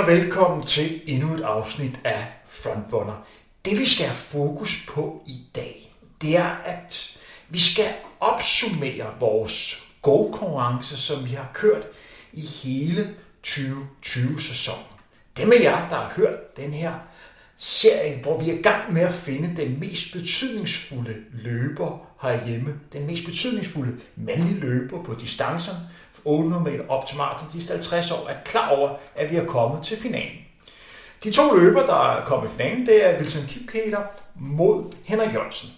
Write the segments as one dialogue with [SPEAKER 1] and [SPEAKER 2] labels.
[SPEAKER 1] Og velkommen til endnu et afsnit af Frontrunner. Det vi skal have fokus på i dag, det er, at vi skal opsummere vores go-konkurrence, som vi har kørt i hele 2020-sæsonen. Dem af jer, der har hørt den her serie, hvor vi er i gang med at finde den mest betydningsfulde løber herhjemme. Den mest betydningsfulde mandlige løber på distancerne, 800 meter op til maraton, de 50 år, er klar over, at vi er kommet til finalen. De to løber, der er kommet i finalen, det er Wilson Kipketer mod Henrik Jørgensen.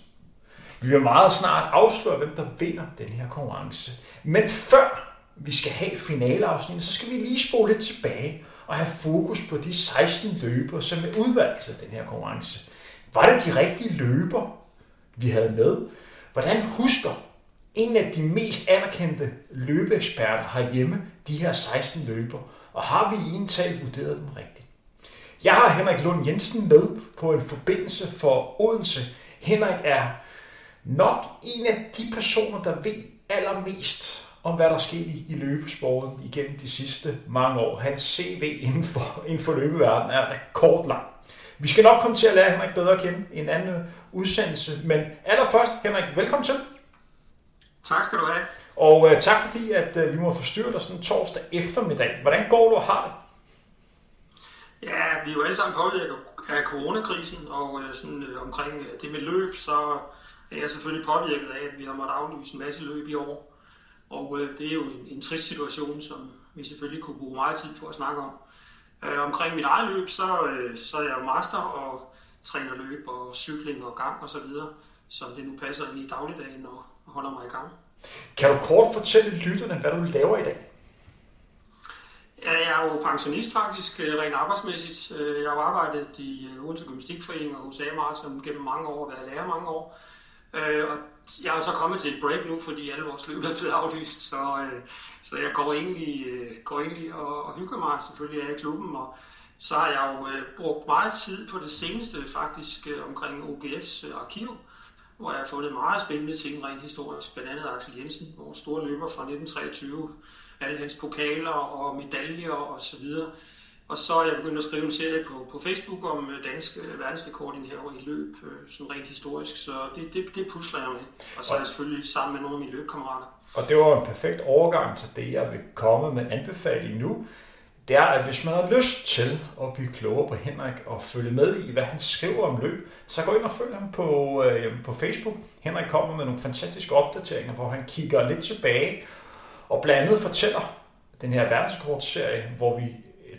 [SPEAKER 1] Vi vil meget snart afsløre, hvem der vinder den her konkurrence. Men før vi skal have finaleafsnittet, så skal vi lige spole lidt tilbage og have fokus på de 16 løber, som er udvalgt til den her konkurrence. Var det de rigtige løber, vi havde med? Hvordan husker en af de mest anerkendte løbeeksperter herhjemme de her 16 løber? Og har vi i en tal vurderet dem rigtigt? Jeg har Henrik Lund Jensen med på en forbindelse for Odense. Henrik er nok en af de personer, der ved allermest om, hvad der er sket i, i løbesporten igennem de sidste mange år. Hans CV inden for, inden for løbeverdenen er rekordlang. Vi skal nok komme til at lære Henrik bedre at kende i en anden udsendelse, men allerførst, Henrik, velkommen til.
[SPEAKER 2] Tak skal du have.
[SPEAKER 1] Og uh, tak fordi, at uh, vi må forstyrre dig sådan torsdag eftermiddag. Hvordan går du og har det?
[SPEAKER 2] Ja, vi er jo alle sammen påvirket af coronakrisen, og uh, sådan, uh, omkring uh, det med løb, så er jeg selvfølgelig påvirket af, at vi har måttet aflyse en masse løb i år. Og øh, det er jo en, en trist situation, som vi selvfølgelig kunne bruge meget tid på at snakke om. Øh, omkring mit eget løb, så, øh, så er jeg jo master og træner løb og cykling og gang og så så det nu passer ind i dagligdagen og holder mig i gang.
[SPEAKER 1] Kan du kort fortælle lytterne, hvad du laver i dag?
[SPEAKER 2] Ja, jeg er jo pensionist faktisk, øh, rent arbejdsmæssigt. Øh, jeg har arbejdet i øh, Odense Gymnastikforening og hos A-Marathon gennem mange år, været lærer mange år. Og jeg er jo så kommet til et break nu, fordi alle vores løb er blevet aflyst, så, så jeg går egentlig, går egentlig og, og hygger mig. Selvfølgelig er i klubben, og så har jeg jo brugt meget tid på det seneste faktisk omkring OGF's arkiv, hvor jeg har fundet meget spændende ting rent historisk, blandt andet Axel Jensen, vores store løber fra 1923, alle hans pokaler og medaljer og så videre. Og så er jeg begyndt at skrive en serie på, på Facebook om danske dansk øh, verdensrekord i her i løb, øh, sådan rent historisk. Så det, det, det pusler jeg med. Og så er jeg selvfølgelig sammen med nogle af mine løbkammerater.
[SPEAKER 1] Og det var en perfekt overgang til det, jeg vil komme med anbefaling nu. Det er, at hvis man har lyst til at blive klogere på Henrik og følge med i, hvad han skriver om løb, så gå ind og følg ham på, øh, på Facebook. Henrik kommer med nogle fantastiske opdateringer, hvor han kigger lidt tilbage og blandt andet fortæller den her verdenskortserie, hvor vi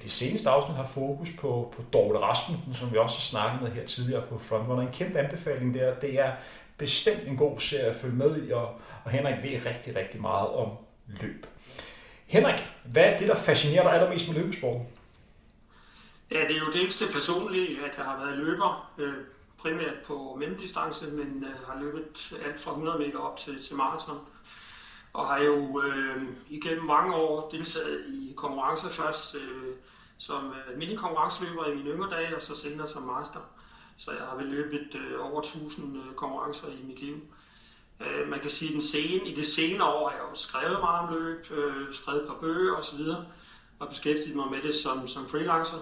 [SPEAKER 1] det seneste afsnit har fokus på, på Dorte Rasmussen, som vi også har snakket med her tidligere på Frontrunner. En kæmpe anbefaling der. Det er bestemt en god serie at følge med i, og, og Henrik ved rigtig, rigtig meget om løb. Henrik, hvad er det, der fascinerer dig allermest med løbesporten?
[SPEAKER 2] Ja, det er jo dels det personlige, at jeg har været løber, øh, primært på mellemdistance, men øh, har løbet alt fra 100 meter op til, til maraton og har jo øh, igennem mange år deltaget i konkurrencer først øh, som øh, mini konkurrenceløber i mine yngre dage, og så senere som master. Så jeg har vel løbet øh, over 1000 øh, konkurrencer i mit liv. Øh, man kan sige, at den scene, i det senere år har jeg jo skrevet meget om løb, øh, skrevet et par bøger osv., og beskæftiget mig med det som, som freelancer.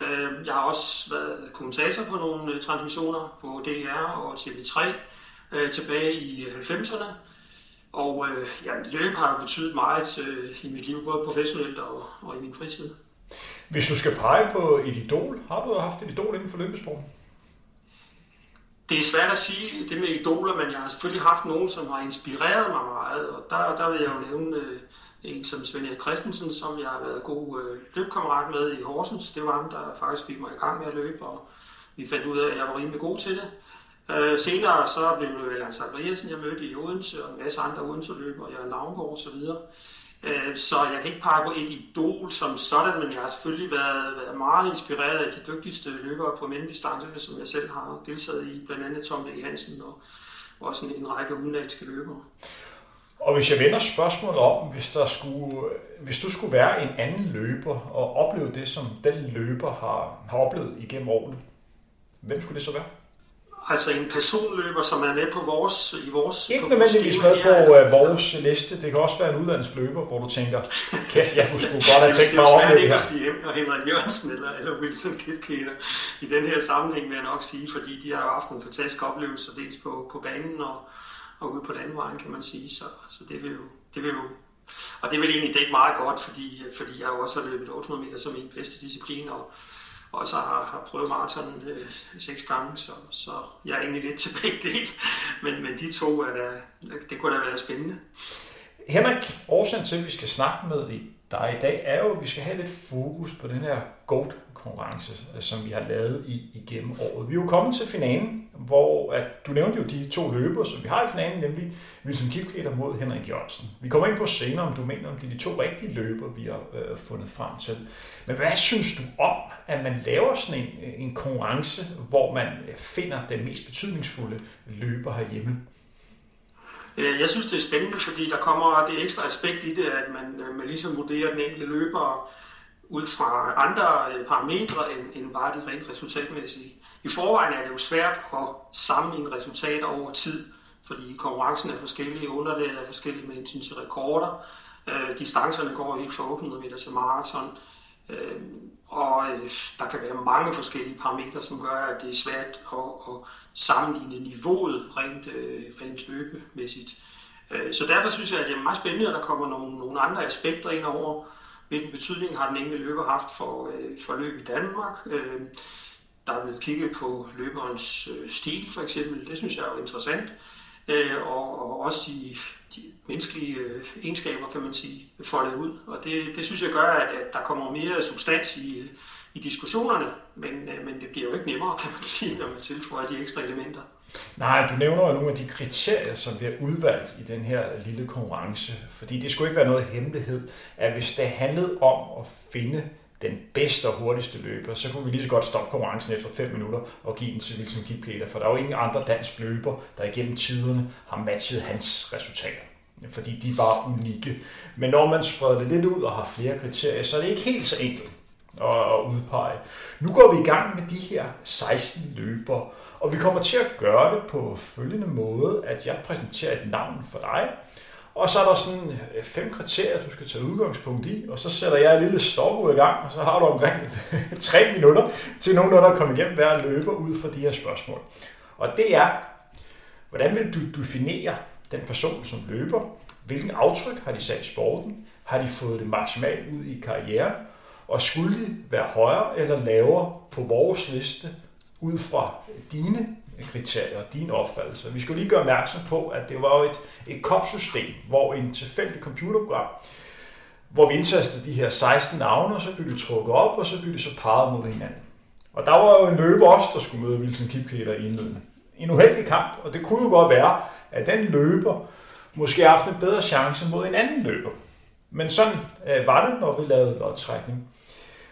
[SPEAKER 2] Øh, jeg har også været kommentator på nogle øh, transmissioner på DR og TV3 øh, tilbage i 90'erne, og øh, ja, løb har betydet meget øh, i mit liv, både professionelt og, og i min fritid.
[SPEAKER 1] Hvis du skal pege på et idol, har du haft et idol inden for løbesporten?
[SPEAKER 2] Det er svært at sige det med idoler, men jeg har selvfølgelig haft nogen, som har inspireret mig meget, og der, der vil jeg jo nævne øh, en som Svend Erik Christensen, som jeg har været god øh, løbkammerat med i Horsens. Det var ham, der faktisk fik mig i gang med at løbe, og vi fandt ud af, at jeg var rimelig god til det. Øh, senere så blev det Allan Zachariasen, jeg mødte i Odense, og en masse andre Odense-løbere, Jørgen Lavngård osv. Øh, så jeg kan ikke pege på et idol som sådan, men jeg har selvfølgelig været, været meget inspireret af de dygtigste løbere på mellemdistancerne, som jeg selv har deltaget i, blandt andet Tom V. Hansen og også en, en række udenlandske løbere.
[SPEAKER 1] Og hvis jeg vender spørgsmålet om, hvis, der skulle, hvis du skulle være en anden løber og opleve det, som den løber har, har oplevet igennem årene, hvem skulle det så være?
[SPEAKER 2] Altså en personløber, som er med på vores, i vores
[SPEAKER 1] Ikke nødvendigvis med på uh, vores liste. Det kan også være en udlandsk løber, hvor du tænker, kæft, jeg kunne sgu godt have tænkt mig at
[SPEAKER 2] opleve det her. Det er og Henrik Jørgensen eller, eller Wilson Kipketer i den her sammenhæng, vil jeg nok sige, fordi de har jo haft en fantastisk oplevelse, dels på, på banen og, og ude på landvejen, kan man sige. Så, så det vil jo, det vil jo og det vil egentlig dække meget godt, fordi, fordi jeg jo også har løbet 800 meter som min bedste disciplin, og, og så har, har prøvet maraton øh, seks gange, så, så jeg er egentlig lidt til begge dele. Men, men de to, er da, det kunne da være spændende.
[SPEAKER 1] Henrik, årsagen til, at vi skal snakke med dig i dag, er jo, at vi skal have lidt fokus på den her GOAT konkurrence, øh, som vi har lavet i, igennem året. Vi er jo kommet til finalen, hvor at, du nævnte jo de to løbere, som vi har i finalen, nemlig Wilson Kipketer mod Henrik Jørgensen. Vi kommer ind på senere, om du mener, om det er de to rigtige løbere, vi har øh, fundet frem til. Men hvad synes du om, at man laver sådan en, øh, en konkurrence, hvor man øh, finder den mest betydningsfulde løber herhjemme?
[SPEAKER 2] Jeg synes, det er spændende, fordi der kommer det ekstra aspekt i det, at man, man ligesom vurderer den enkelte løber ud fra andre øh, parametre end, end bare det rent resultatmæssige. I forvejen er det jo svært at sammenligne resultater over tid, fordi konkurrencen er forskellige, underlaget er forskellige med hensyn til rekorder. Øh, distancerne går helt fra 800 meter til maraton. Øh, og øh, der kan være mange forskellige parametre, som gør, at det er svært at, at sammenligne niveauet rent, øh, rent løbemæssigt. Øh, så derfor synes jeg, at det er meget spændende, at der kommer nogle, nogle andre aspekter ind over, hvilken betydning har den enkelte løber haft for, øh, for løb i Danmark. Øh, der er blevet kigget på løberens øh, stil for eksempel, det synes jeg er jo interessant. Øh, og, og også de, de menneskelige øh, egenskaber, kan man sige, foldet ud. Og det, det synes jeg gør, at, at der kommer mere substans i, øh, i diskussionerne, men, øh, men det bliver jo ikke nemmere, kan man sige, når man tilføjer de ekstra elementer.
[SPEAKER 1] Nej, du nævner jo nogle af de kriterier, som vi har udvalgt i den her lille konkurrence. Fordi det skulle ikke være noget hemmelighed, at hvis det handlede om at finde den bedste og hurtigste løber, så kunne vi lige så godt stoppe konkurrencen efter 5 minutter og give den til Wilson Kipketer, for der er jo ingen andre dansk løber, der igennem tiderne har matchet hans resultater fordi de var unikke. Men når man spreder det lidt ud og har flere kriterier, så er det ikke helt så enkelt at udpege. Nu går vi i gang med de her 16 løbere, og vi kommer til at gøre det på følgende måde, at jeg præsenterer et navn for dig, og så er der sådan øh, fem kriterier, du skal tage udgangspunkt i, og så sætter jeg et lille stopur i gang, og så har du omkring tre minutter til nogen, der kommer igennem hver løber ud for de her spørgsmål. Og det er, hvordan vil du definere den person som løber? Hvilken aftryk har de sat i sporten? Har de fået det maksimalt ud i karrieren? Og skulle de være højere eller lavere på vores liste ud fra dine kriterier og din opfattelse. Vi skal lige gøre opmærksom på, at det var jo et, et COP-system, hvor en tilfældig computerprogram, hvor vi indtastede de her 16 navne, og så blev de trukket op, og så blev de så parret mod hinanden. Og der var jo en løber også, der skulle møde Wilson Kipketer i indledende. En uheldig kamp, og det kunne jo godt være, at den løber måske har haft en bedre chance mod en anden løber. Men sådan øh, var det, når vi lavede lodtrækning.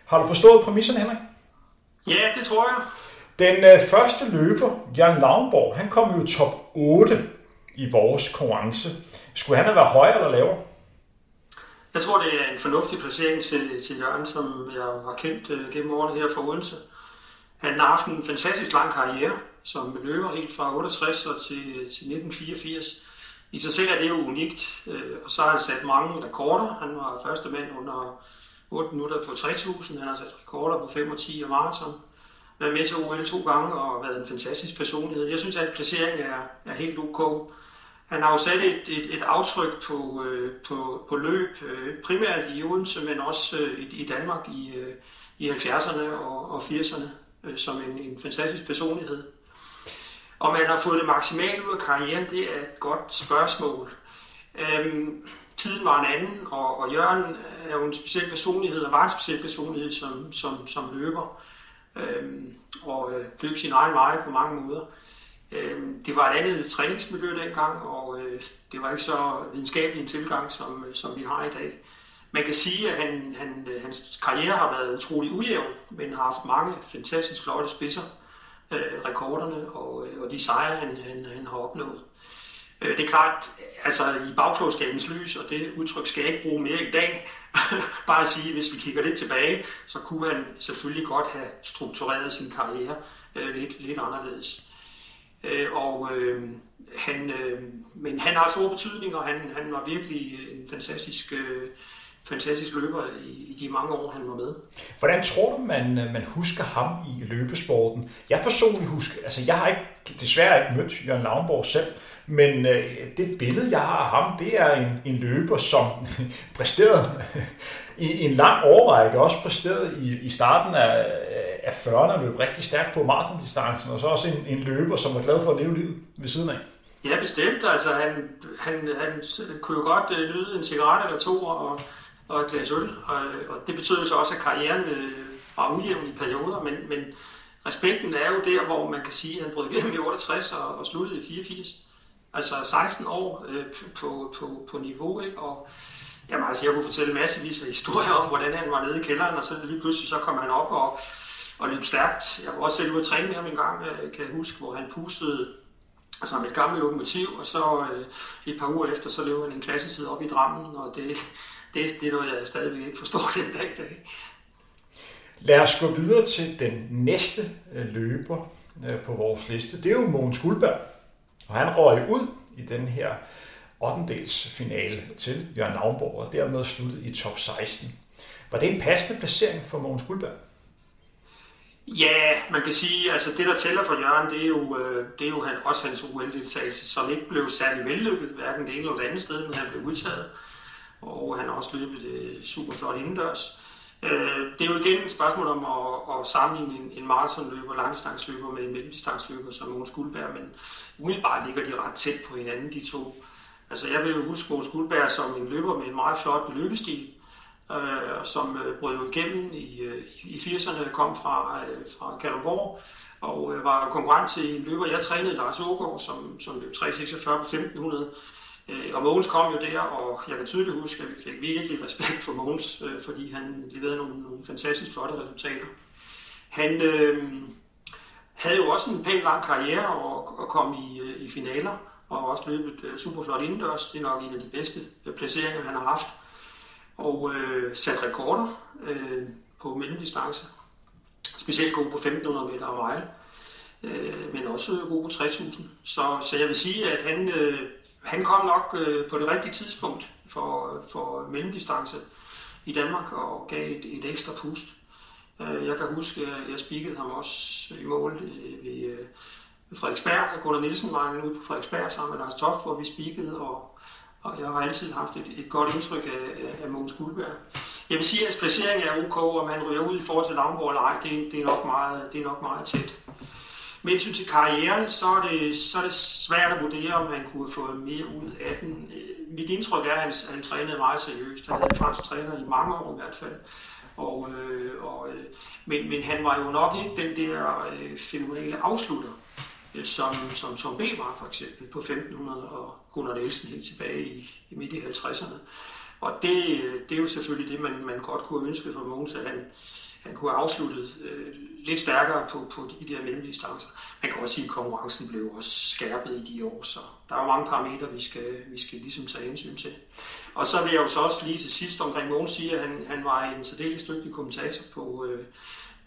[SPEAKER 1] Har du forstået præmisserne, Henrik?
[SPEAKER 2] Ja, det tror jeg.
[SPEAKER 1] Den øh, første løber, Jan Lavnborg, han kom jo top 8 i vores konkurrence. Skulle han have været højere eller lavere?
[SPEAKER 2] Jeg tror, det er en fornuftig placering til, til Jørgen, som jeg har kendt øh, gennem årene her fra Odense. Han har haft en fantastisk lang karriere som løber helt fra 68 og til, øh, til 1984. I sig selv er det jo unikt, øh, og så har han sat mange rekorder. Han var første mand under 8 minutter på 3000, han har sat rekorder på 5 og 10 og maraton været med til OL to gange og været en fantastisk personlighed. Jeg synes, at placeringen er, er helt ok. Han har jo sat et, et, et aftryk på, øh, på, på løb, øh, primært i Odense, men også øh, i, i Danmark i, øh, i 70'erne og, og 80'erne, øh, som en, en fantastisk personlighed. Om man har fået det maksimalt ud af karrieren, det er et godt spørgsmål. Øhm, tiden var en anden, og, og Jørgen er jo en speciel personlighed, og var en speciel personlighed som, som, som løber øh, og øh, løb sin egen vej på mange måder. Øh, det var et andet træningsmiljø dengang, og øh, det var ikke så videnskabelig en tilgang, som, øh, som vi har i dag. Man kan sige, at han, han, øh, hans karriere har været utrolig ujævn, men har haft mange fantastisk flotte spidser, øh, rekorderne og, øh, og de sejre, han, han, han har opnået. Øh, det er klart, altså i bagklodskabens lys, og det udtryk skal jeg ikke bruge mere i dag, bare at sige, hvis vi kigger lidt tilbage, så kunne han selvfølgelig godt have struktureret sin karriere øh, lidt, lidt anderledes. Øh, og øh, han, øh, men han har stor betydning, og han, han var virkelig en fantastisk, øh, fantastisk løber i, i de mange år, han var med.
[SPEAKER 1] Hvordan tror du, man, man husker ham i løbesporten? Jeg personligt husker, altså jeg har ikke, desværre ikke mødt Jørgen Lavnborg selv, men øh, det billede, jeg har af ham, det er en, en løber, som præsterede i en lang årrække, også præsterede i, i starten af, af 40'erne, løb rigtig stærkt på maratondistancen, og så også en, en løber, som var glad for at leve livet ved siden af.
[SPEAKER 2] Ja, bestemt. Altså, han, han, han kunne jo godt øh, nyde en cigaret eller to og, og et glas øl, og, og det betød jo så også, at karrieren øh, var ujævn i perioder, men, men respekten er jo der, hvor man kan sige, at han brød igennem i 68 og, og sluttede i 84. Altså 16 år øh, på, på, på niveau, ikke? Og jamen, altså, jeg kunne fortælle massevis af historier om, hvordan han var nede i kælderen, og så lige pludselig så kom han op og, og løb stærkt. Jeg var også selv ude at træne med ham en gang, øh, kan jeg huske, hvor han pustede altså med et gammelt lokomotiv, og så øh, et par uger efter, så løb han en klassetid op i Drammen, og det, det, det er noget, jeg stadigvæk ikke forstår den dag i dag.
[SPEAKER 1] Lad os gå videre til den næste øh, løber øh, på vores liste. Det er jo Mogens Guldberg. Og han røg ud i den her 8. finale til Jørgen Lavnborg, og dermed sluttede i top 16. Var det en passende placering for Mogens Guldberg?
[SPEAKER 2] Ja, man kan sige, altså det der tæller for Jørgen, det er jo, øh, det er jo han, også hans OL-deltagelse, som ikke blev særlig vellykket, hverken det ene eller det andet sted, men han blev udtaget. Og han har også løbet øh, super flot indendørs. Øh, det er jo igen et spørgsmål om at, at sammenligne en, en maratonløber, langstangsløber med en mellemdistansløber som Mogens Guldberg, men umiddelbart ligger de ret tæt på hinanden, de to. Altså jeg vil jo huske Måns Guldberg som en løber med en meget flot løbestil, øh, som øh, brød jo igennem i, øh, i 80'erne, kom fra, øh, fra Kalundborg, og øh, var konkurrent til en løber, jeg trænede, Lars Ågaard, som, som løb 3.46 på 1500, Øh, og Mogens kom jo der, og jeg kan tydeligt huske, at vi fik virkelig respekt for Mogens, øh, fordi han leverede nogle, nogle fantastisk flotte resultater. Han øh, havde jo også en pæn lang karriere og, og kom i, øh, i finaler, og også løbet øh, super flot indendørs. Det er nok en af de bedste øh, placeringer, han har haft. Og øh, sat rekorder øh, på mellemdistance. Specielt god på 1500 meter og mile, øh, men også god på 3000. Så, så jeg vil sige, at han øh, han kom nok øh, på det rigtige tidspunkt for, for mellemdistance i Danmark og gav et, et ekstra pust. Øh, jeg kan huske, at jeg spikkede ham også i mål ved øh, Frederiksberg. Gunnar Nielsen var ude på Frederiksberg sammen med Lars Toft, hvor vi spikkede, og, og jeg har altid haft et, et godt indtryk af, af, af Mogens Guldberg. Jeg vil sige, at placeringen er ok, om han ryger ud i forhold til Lavnborg eller ej, det, det, er nok meget, det er nok meget tæt. Med hensyn til karrieren, så er, det, så er det svært at vurdere, om han kunne have fået mere ud af den. Øh, mit indtryk er, at han, han trænede meget seriøst. Han havde en fransk træner i mange år i hvert fald. Og, øh, og, øh, men, men han var jo nok ikke den der øh, fænomenale afslutter, øh, som, som Tom B. var for eksempel på 1500 og Gunnar Nielsen helt tilbage i, i midt i 50'erne. Og det, øh, det er jo selvfølgelig det, man, man godt kunne ønske for Mogens, at han, han kunne have afsluttet øh, lidt stærkere på, på de der mellemdistancer. Man kan også sige, at konkurrencen blev også skærpet i de år, så der er jo mange parametre, vi skal, vi skal ligesom tage hensyn til. Og så vil jeg jo så også lige til sidst omkring Mogens sige, at han, han var en særdeles dygtig kommentator på, øh,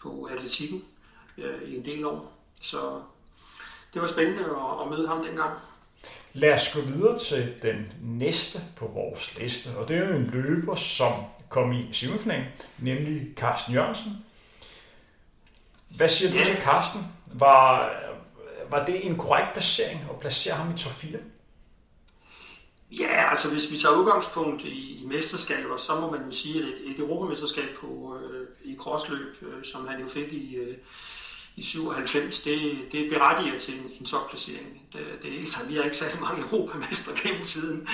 [SPEAKER 2] på atletikken øh, i en del år. Så det var spændende at, at møde ham dengang.
[SPEAKER 1] Lad os gå videre til den næste på vores liste, og det er jo en løber, som kom i semifinalen, nemlig Carsten Jørgensen. Hvad siger du til Carsten? Var, var det en korrekt placering at placere ham i top 4?
[SPEAKER 2] Ja, altså hvis vi tager udgangspunkt i, i mesterskaber, så må man jo sige, at et, et europamesterskab på, øh, i krossløb, øh, som han jo fik i, øh, i 97, det, det berettiger til en, en topplacering. Det, det, vi har ikke særlig mange europamester gennem tiden,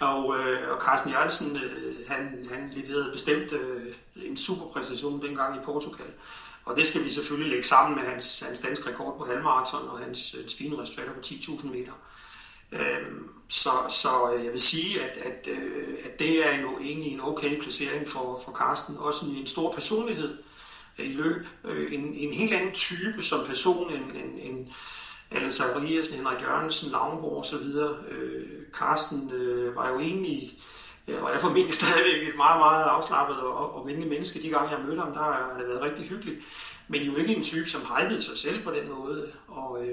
[SPEAKER 2] og, øh, og Carsten Jørgensen, øh, han, han leverede bestemt øh, en super præstation dengang i Portugal. Og det skal vi selvfølgelig lægge sammen med hans, hans danske rekord på halvmarathon og hans, hans fine resultater på 10.000 meter. Øhm, så, så øh, jeg vil sige, at, at, øh, at det er jo egentlig en okay placering for, for Carsten. Også en, stor personlighed øh, i løb. En, en helt anden type som person end, end, end Allan Zachariasen, Henrik Jørgensen, Lavnborg osv. Øh, Carsten var jo egentlig, og jeg formentlig stadigvæk et meget, meget afslappet og, og venlig menneske. De gange jeg mødte ham, der har det været rigtig hyggeligt. Men jo ikke en type, som hypede sig selv på den måde. Og,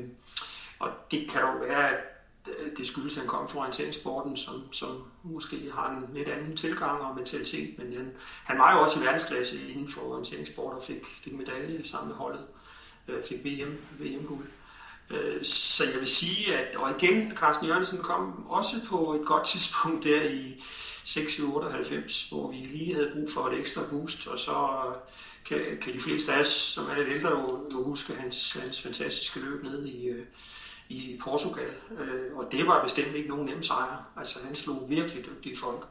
[SPEAKER 2] og det kan jo være, at Øh, det skyldes, at han kom fra orienteringssporten, som, som måske har en lidt anden tilgang og mentalitet, men han, han var jo også i verdensklasse inden for orienteringssport og fik, fik medalje sammen med holdet, øh, fik VM, VM-guld. Øh, så jeg vil sige, at og igen, Carsten Jørgensen kom også på et godt tidspunkt der i 96, hvor vi lige havde brug for et ekstra boost, og så øh, kan, kan de fleste af os, som er lidt ældre, jo, jo huske hans, hans fantastiske løb ned i, øh, i Portugal. Øh, og det var bestemt ikke nogen nem sejr. Altså han slog virkelig dygtige folk.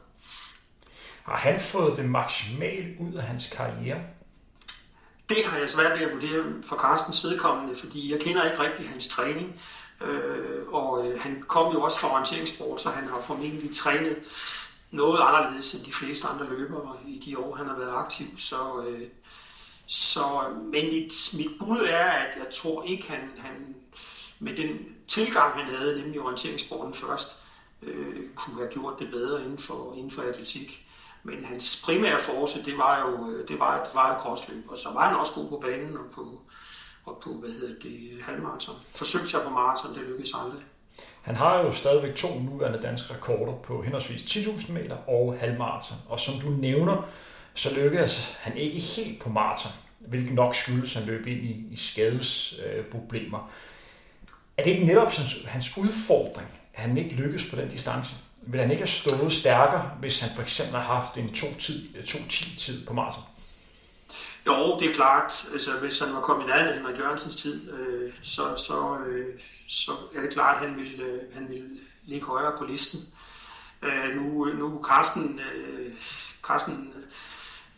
[SPEAKER 1] Har han fået det maksimalt ud af hans karriere?
[SPEAKER 2] Det har jeg svært ved at vurdere for Carstens vedkommende, fordi jeg kender ikke rigtig hans træning. Øh, og øh, han kom jo også fra orienteringssport, så han har formentlig trænet noget anderledes end de fleste andre løbere i de år, han har været aktiv. Så, øh, så men mit, mit bud er, at jeg tror ikke, han, han med den tilgang, han havde, nemlig orienteringssporten først, øh, kunne have gjort det bedre inden for, inden for atletik. Men hans primære force, det var jo øh, det var, det var crossløb, og så var han også god på banen og på, og på hvad hedder det, halvmarathon. Forsøgte sig på maraton, det lykkedes aldrig.
[SPEAKER 1] Han har jo stadigvæk to nuværende danske rekorder på henholdsvis 10.000 meter og halvmarathon. Og som du nævner, så lykkedes han ikke helt på maraton, hvilket nok skyldes, at han løb ind i, i skadesproblemer. Øh, er det ikke netop hans udfordring, at han ikke lykkes på den distance? Vil han ikke have stået stærkere, hvis han for eksempel har haft en 2-10-tid øh, på maraton?
[SPEAKER 2] Jo, det er klart. Altså, hvis han var kommet i nærheden af Henrik Jørgensens tid, øh, så, så, øh, så er det klart, at han vil, øh, han vil ligge højere på listen. Øh, nu, nu Carsten, øh, Carsten øh,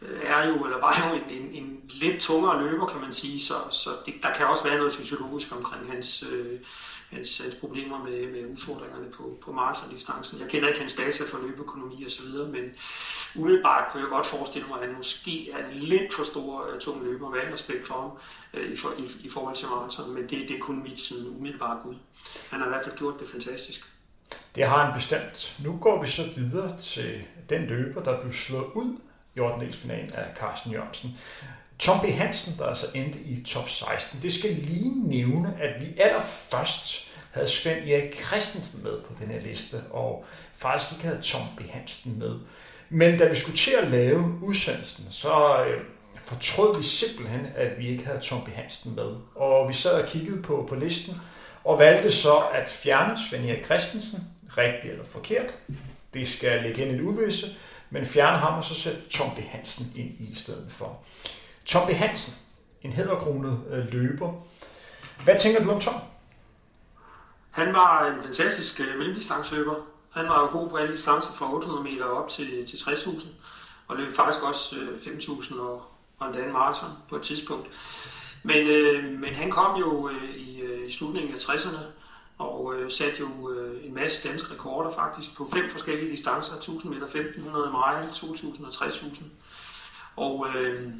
[SPEAKER 2] Øh, er jo, eller var jo en, en, en lidt tungere løber, kan man sige, så, så det, der kan også være noget fysiologisk omkring hans, øh, hans, hans problemer med, med udfordringerne på, på maratondistancen. Jeg kender ikke hans data for løbeøkonomi osv., men umiddelbart kunne jeg godt forestille mig, at han måske er en lidt for stor øh, tung løber, med respekt for ham øh, i, for, i, i forhold til maraton, men det, det er kun mit sådan, umiddelbare bud. Han har i hvert fald gjort det fantastisk.
[SPEAKER 1] Det har han bestemt. Nu går vi så videre til den løber, der blev slået ud i ordentlighedsfinalen af Carsten Jørgensen. Tom B. Hansen, der altså endte i top 16. Det skal lige nævne, at vi allerførst havde Svend Erik Christensen med på den her liste, og faktisk ikke havde Tom B. Hansen med. Men da vi skulle til at lave udsendelsen, så øh, fortrød vi simpelthen, at vi ikke havde Tom B. Hansen med. Og vi sad og kiggede på, på listen, og valgte så at fjerne Svend Erik Christensen, rigtigt eller forkert. Det skal ligge ind i uvisse, men fjerne ham og så sætte Tom B. Hansen ind i stedet for. Tom B. Hansen, en hedderkronet øh, løber. Hvad tænker du om Tom?
[SPEAKER 2] Han var en fantastisk øh, mellemdistanceløber. Han var jo god på alle distancer fra 800 meter op til, til 60.000, og løb faktisk også øh, 5.000 og, og endda en maraton på et tidspunkt. Men, øh, men han kom jo øh, i, øh, i slutningen af 60'erne og øh, satte jo øh, en masse danske rekorder faktisk på fem forskellige distancer, 1000 meter, 1500 mile, 2000 og 3000. Og øh,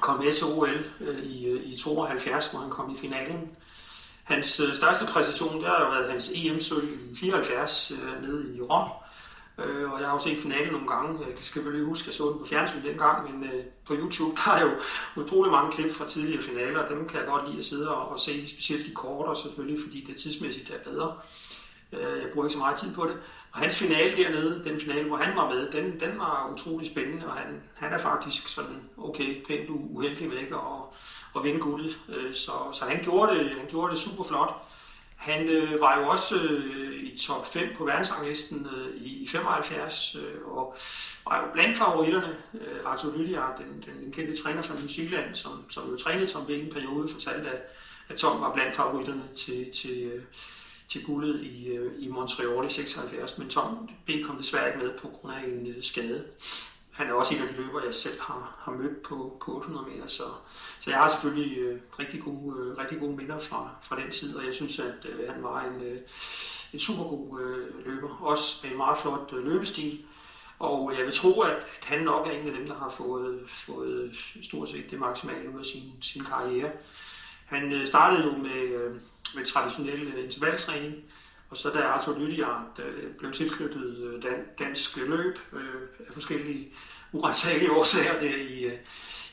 [SPEAKER 2] kom med til OL øh, i, øh, i 72, hvor han kom i finalen. Hans øh, største præstation, det har jo været hans EM-sølv i 74 øh, nede i Rom. Øh, og jeg har jo set finalen nogle gange. Jeg skal lige huske, at jeg så den på fjernsyn dengang, men øh, på YouTube der er jo utrolig mange klip fra tidligere finaler, og dem kan jeg godt lide at sidde og, og se, specielt de kortere selvfølgelig, fordi det tidsmæssigt er bedre. Øh, jeg bruger ikke så meget tid på det. Og hans finale dernede, den finale, hvor han var med, den, den var utrolig spændende, og han, han er faktisk sådan okay, pænt uheldig med ikke at, at vinde guldet. Øh, så, så han, gjorde det, han gjorde det super flot. Han øh, var jo også øh, i top 5 på verdensranglisten øh, i 75, øh, og var jo blandt favoritterne. Øh, Arthur Lydiard, den, den, den kendte træner fra New Zealand, som, som jo trænede Tom Bing en periode, fortalte, at, at Tom var blandt favoritterne til, til, øh, til guldet i, øh, i Montreal i 76, men Tom B. kom desværre ikke med på grund af en øh, skade. Han er også en af de løbere, jeg selv har, har mødt på, på 800 meter, så, så jeg har selvfølgelig øh, rigtig, gode, øh, rigtig gode minder fra, fra den tid, og jeg synes, at øh, han var en, øh, en super god øh, løber, også med en meget flot øh, løbestil. Og jeg vil tro, at, at han nok er en af dem, der har fået, fået stort set det maksimale ud af sin, sin karriere. Han øh, startede jo med, øh, med traditionel øh, intervaltræning, og så da Arthur Lydiard øh, blev tilknyttet øh, dan, dansk løb øh, af forskellige uretsagelige årsager der i, øh,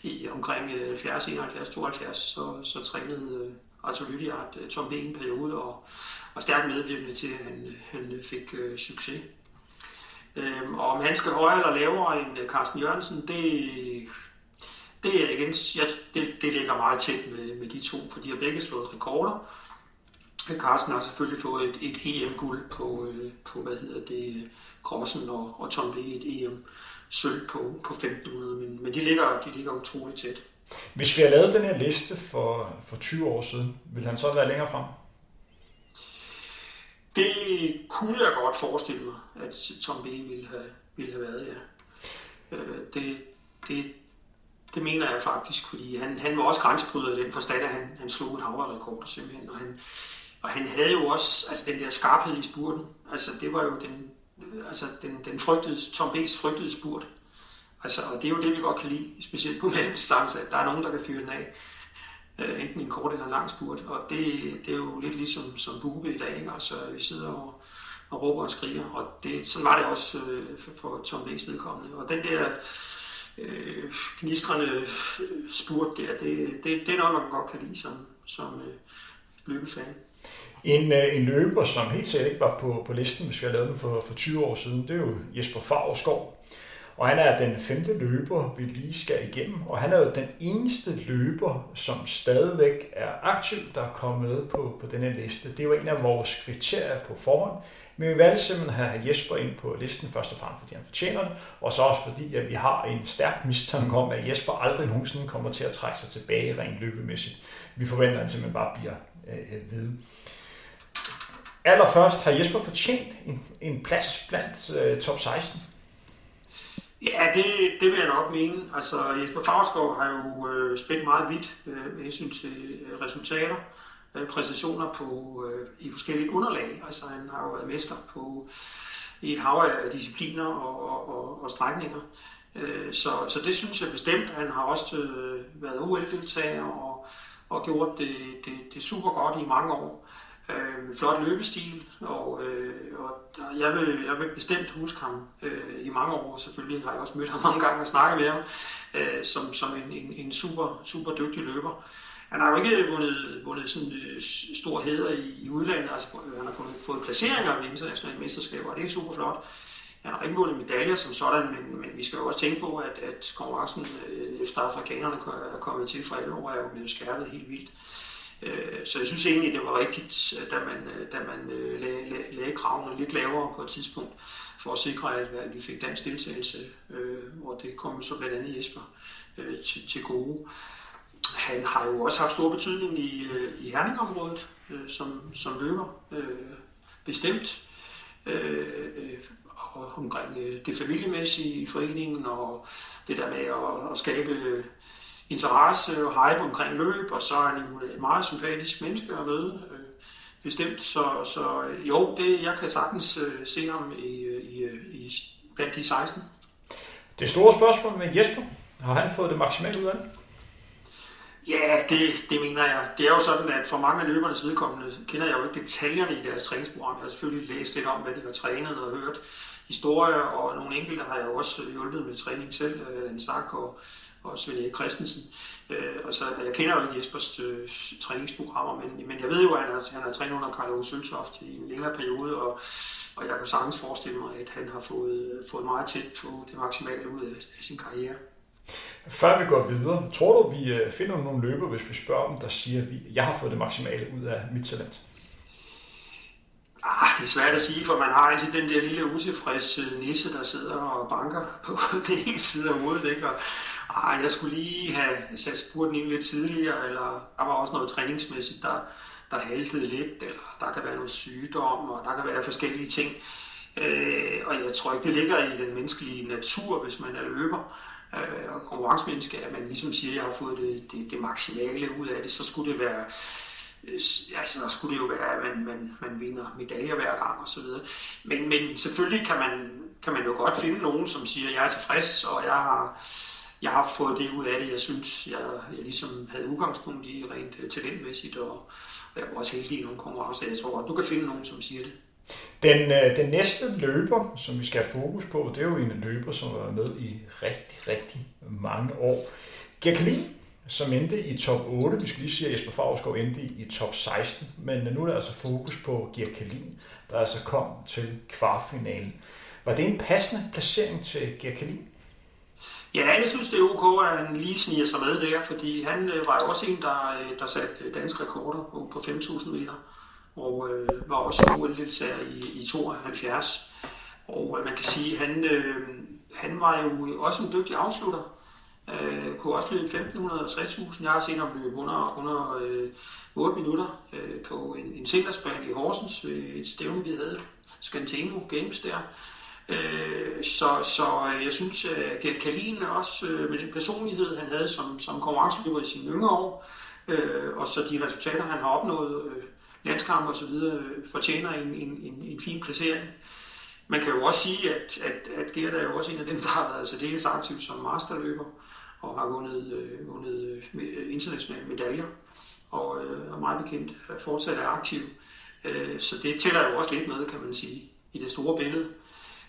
[SPEAKER 2] i omkring 70, 71, 72, så, så trænede øh, Arthur Lydiard øh, Tom B. en periode, og, og stærkt medvirkende til, at han, han fik øh, succes. Øhm, og om han skal højere eller lavere end øh, Carsten Jørgensen, det, det er igen, ja, det, det ligger meget tæt med, med de to, for de har begge slået rekorder. Carsten har selvfølgelig fået et, et EM-guld på, øh, på, hvad hedder det, Crossen og, og Tom B. et EM sølv på, på 1500, men, men de, ligger, de ligger utroligt tæt.
[SPEAKER 1] Hvis vi har lavet den her liste for, for 20 år siden, vil han så være længere frem?
[SPEAKER 2] Det kunne jeg godt forestille mig, at Tom B. ville have, ville have været, ja. Øh, det, det, det mener jeg faktisk, fordi han, han var også grænsebryder i den forstand, at han, han slog et havrerekord simpelthen, og han, og han havde jo også altså den der skarphed i spurten. Altså det var jo den, altså den, den frygtede, Tom B's frygtede spurt. Altså, og det er jo det, vi godt kan lide, specielt på mellemdistance, at der er nogen, der kan fyre den af. Øh, enten en kort eller en lang spurt. Og det, det er jo lidt ligesom som Bube i dag. Ikke? Altså, vi sidder og, og råber og skriger. Og det, sådan var det også øh, for, for Tom B's vedkommende. Og den der øh, gnistrende spurt der, det, det, det er noget, man godt kan lide som, som øh, løbefan.
[SPEAKER 1] En, øh, en løber, som helt sikkert ikke var på, på listen, hvis vi havde lavet den for, for 20 år siden, det er jo Jesper Favrskov. Og han er den femte løber, vi lige skal igennem. Og han er jo den eneste løber, som stadigvæk er aktiv, der er kommet med på, på denne liste. Det er en af vores kriterier på forhånd. Men vi valgte simpelthen at have Jesper ind på listen, først og fremmest fordi han fortjener det, og så også fordi, at vi har en stærk mistanke om, at Jesper aldrig nogensinde kommer til at trække sig tilbage rent løbemæssigt. Vi forventer, at han simpelthen bare bliver øh, øh vide. Allerførst har Jesper fortjent en, en plads blandt øh, top 16.
[SPEAKER 2] Ja, det, det vil jeg nok mene. Altså Jesper Favrskov har jo øh, spændt meget vidt øh, med hensyn til øh, resultater, øh, præstationer på, øh, i forskellige underlag. Altså han har jo været mester på i et hav af discipliner og, og, og, og strækninger. Øh, så, så det synes jeg bestemt. Han har også øh, været OL-deltager og, og gjort det, det, det super godt i mange år øh, flot løbestil, og, øh, og der, jeg, vil, jeg vil bestemt huske ham øh, i mange år. Selvfølgelig har jeg også mødt ham mange gange og snakket med ham øh, som, som en, en, en super, super dygtig løber. Han har jo ikke vundet, vundet sådan øh, stor heder i, i udlandet, altså han har fået, fået placeringer ved internationale mesterskaber, og det er super flot. Han har ikke vundet medaljer som sådan, men, men vi skal jo også tænke på, at, at konkurrencen øh, efter afrikanerne er kommet til fra 11 år, er jo blevet skærpet helt vildt. Øh, så jeg synes egentlig, det var rigtigt, da man, øh, da man øh, lagde, lagde kravene lidt lavere på et tidspunkt, for at sikre, at vi fik dansk deltagelse, øh, og det kom så blandt andet Jesper øh, til, til gode. Han har jo også haft stor betydning i, øh, i Herningområdet som, som løber, bestemt, og omkring det familiemæssige i foreningen, og det der med at, at skabe interesse og hype omkring løb, og så er han jo et meget sympatisk menneske at møde. Øh, bestemt, så, så jo, det, jeg kan sagtens øh, se ham i, i, i, blandt de 16.
[SPEAKER 1] Det store spørgsmål med Jesper, har han fået det maksimalt ud af det?
[SPEAKER 2] Ja, det, det mener jeg. Det er jo sådan, at for mange af løbernes vedkommende kender jeg jo ikke detaljerne i deres træningsprogram. Jeg har selvfølgelig læst lidt om, hvad de har trænet og hørt historier, og nogle enkelte har jeg jo også hjulpet med træning selv, øh, en snak og og Svend Erik Christensen. Øh, og så, jeg kender jo ikke Jespers øh, træningsprogrammer, men, men jeg ved jo, at han har, han har trænet under Karl Ove Søltoft i en længere periode, og, og jeg kan sagtens forestille mig, at han har fået, øh, fået meget tæt på det maksimale ud af, af sin karriere.
[SPEAKER 1] Før vi går videre, tror du, vi øh, finder nogle løber, hvis vi spørger dem, der siger, at jeg har fået det maksimale ud af mit talent?
[SPEAKER 2] Ah, det er svært at sige, for man har altid den der lille utilfreds nisse, der sidder og banker på den ene side af hovedet, ikke? Og, ah, jeg skulle lige have sat spurten ind lidt tidligere, eller der var også noget træningsmæssigt, der, der haltede lidt, eller der kan være noget sygdom, og der kan være forskellige ting. Øh, og jeg tror ikke, det ligger i den menneskelige natur, hvis man er løber øh, og konkurrencemenneske, at man ligesom siger, at jeg har fået det, det, det maksimale ud af det, så skulle det være Øh, altså så skulle det jo være, at man, man, man vinder medaljer hver gang og så videre. Men, men selvfølgelig kan man, kan man jo godt finde nogen, som siger, at jeg er tilfreds, og jeg har, jeg har fået det ud af det, jeg synes, jeg, jeg ligesom havde udgangspunkt i rent øh, talentmæssigt, og, og jeg var også heldig i nogle konkurrencer. Jeg tror, at du kan finde nogen, som siger det.
[SPEAKER 1] Den, øh, den næste løber, som vi skal have fokus på, det er jo en løber, som har været med i rigtig, rigtig mange år. Jacqueline som endte i top 8. Vi skal lige sige, at Jesper Favsgaard endte i top 16, men nu er der altså fokus på Gear Kalin, der altså kom til kvartfinalen. Var det en passende placering til Gear Kalin?
[SPEAKER 2] Ja, jeg synes, det er ok, at han lige sniger sig med der, fordi han øh, var jo også en, der, øh, der satte danske rekorder på, på 5.000 meter, og øh, var også OL-deltager i, i 72. Og øh, man kan sige, at han, øh, han var jo også en dygtig afslutter. Øh, kunne også løbe 1560.000. Jeg har set ham løbe under, under øh, 8 minutter øh, på en, en singlersbane i Horsens ved et stævne, vi havde. Scanteno Games der. Øh, så, så øh, jeg synes, at Gert Kalin også øh, med den personlighed, han havde som, som konkurrenceløber i sine yngre år, øh, og så de resultater, han har opnået, øh, landskamp og så videre, øh, fortjener en, en, en, en fin placering. Man kan jo også sige, at, at, at Gert er jo også en af dem, der har været særdeles aktiv som masterløber og har vundet, øh, vundet øh, øh, internationale medaljer og øh, er meget bekendt fortsat er aktiv. Øh, så det tæller jo også lidt med, kan man sige, i det store billede.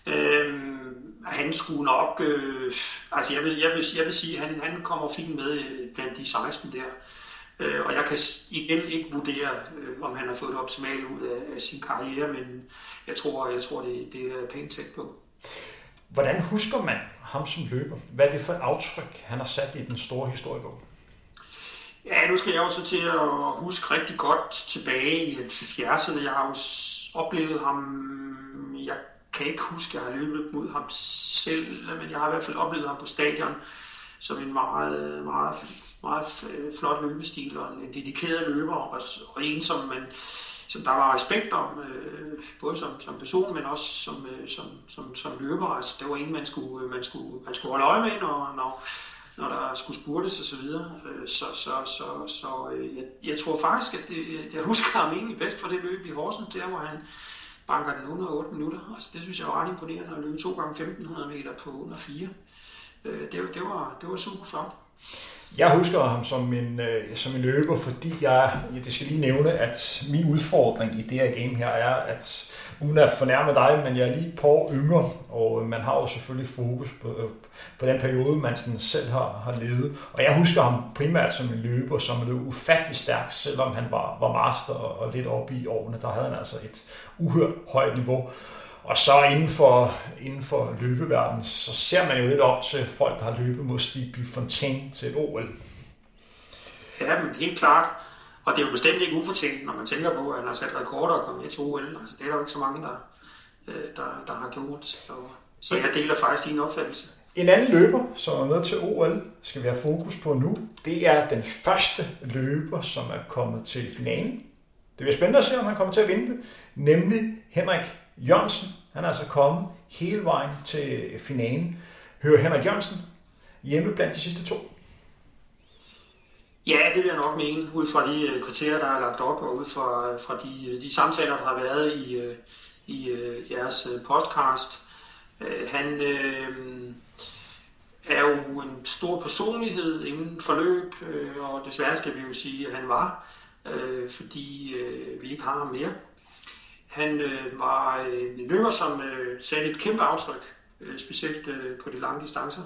[SPEAKER 2] Øh, han skulle nok, øh, altså jeg vil, jeg vil, jeg vil sige, at han, han kommer fint med øh, blandt de 16 der. Øh, og jeg kan igen ikke vurdere, øh, om han har fået det optimalt ud af, af sin karriere, men jeg tror, jeg tror det, det er pænt tæt på.
[SPEAKER 1] Hvordan husker man ham som løber? Hvad er det for et aftryk, han har sat i den store historiebog?
[SPEAKER 2] Ja, nu skal jeg jo så til at huske rigtig godt tilbage i 70'erne. Jeg har jo oplevet ham, jeg kan ikke huske, at jeg har løbet mod ham selv, men jeg har i hvert fald oplevet ham på stadion som en meget, meget, meget flot løbestil og en dedikeret løber, og, og en, som, man, som der var respekt om, øh, både som, som person, men også som, øh, som, som, som løber. Altså, det var en, man skulle, øh, man skulle, man skulle holde øje med, når, når, når der skulle spurtes og så videre. Øh, så, så, så, så øh, jeg, jeg tror faktisk, at det, jeg husker ham egentlig bedst fra det løb i Horsens, der hvor han banker den under 8 minutter. Altså, det synes jeg var ret imponerende at løbe 2 gange 1500 meter på under 4 øh, det, det, var, det var super flot.
[SPEAKER 1] Jeg husker ham som en, øh, som en løber, fordi jeg, det skal lige nævne, at min udfordring i det her game her er, at uden at fornærme dig, men jeg er lige på yngre, og øh, man har jo selvfølgelig fokus på, øh, på den periode, man sådan selv har, har levet. Og jeg husker ham primært som en løber, som løb ufattelig stærkt, selvom han var, var master og, og lidt oppe i årene. Der havde han altså et uhørt højt niveau. Og så inden for, inden for løbeverdenen, så ser man jo lidt op til folk, der har løbet mod Stig Fontaine til OL.
[SPEAKER 2] Ja, men helt klart. Og det er jo bestemt ikke ufortjent, når man tænker på, at han har sat rekorder og kommet med til OL. Altså, det er der jo ikke så mange, der, øh, der, der har gjort. Så jeg deler faktisk din opfattelse.
[SPEAKER 1] En anden løber, som er med til OL, skal vi have fokus på nu. Det er den første løber, som er kommet til finalen. Det bliver spændende at se, om han kommer til at vinde det. Nemlig Henrik Jørgensen, han er altså kommet hele vejen til øh, finalen. Hører Henrik Jørgensen hjemme blandt de sidste to?
[SPEAKER 2] Ja, det vil jeg nok mene, ud fra de øh, kriterier, der er lagt op, og ud fra, øh, fra de, de samtaler, der har været i, i jeres podcast. Han øh, er jo en stor personlighed inden forløb, og desværre skal vi jo sige, at han var, øh, fordi øh, vi ikke har ham mere. Han øh, var øh, en løber, som øh, satte et kæmpe aftryk, øh, specielt øh, på de lange distancer.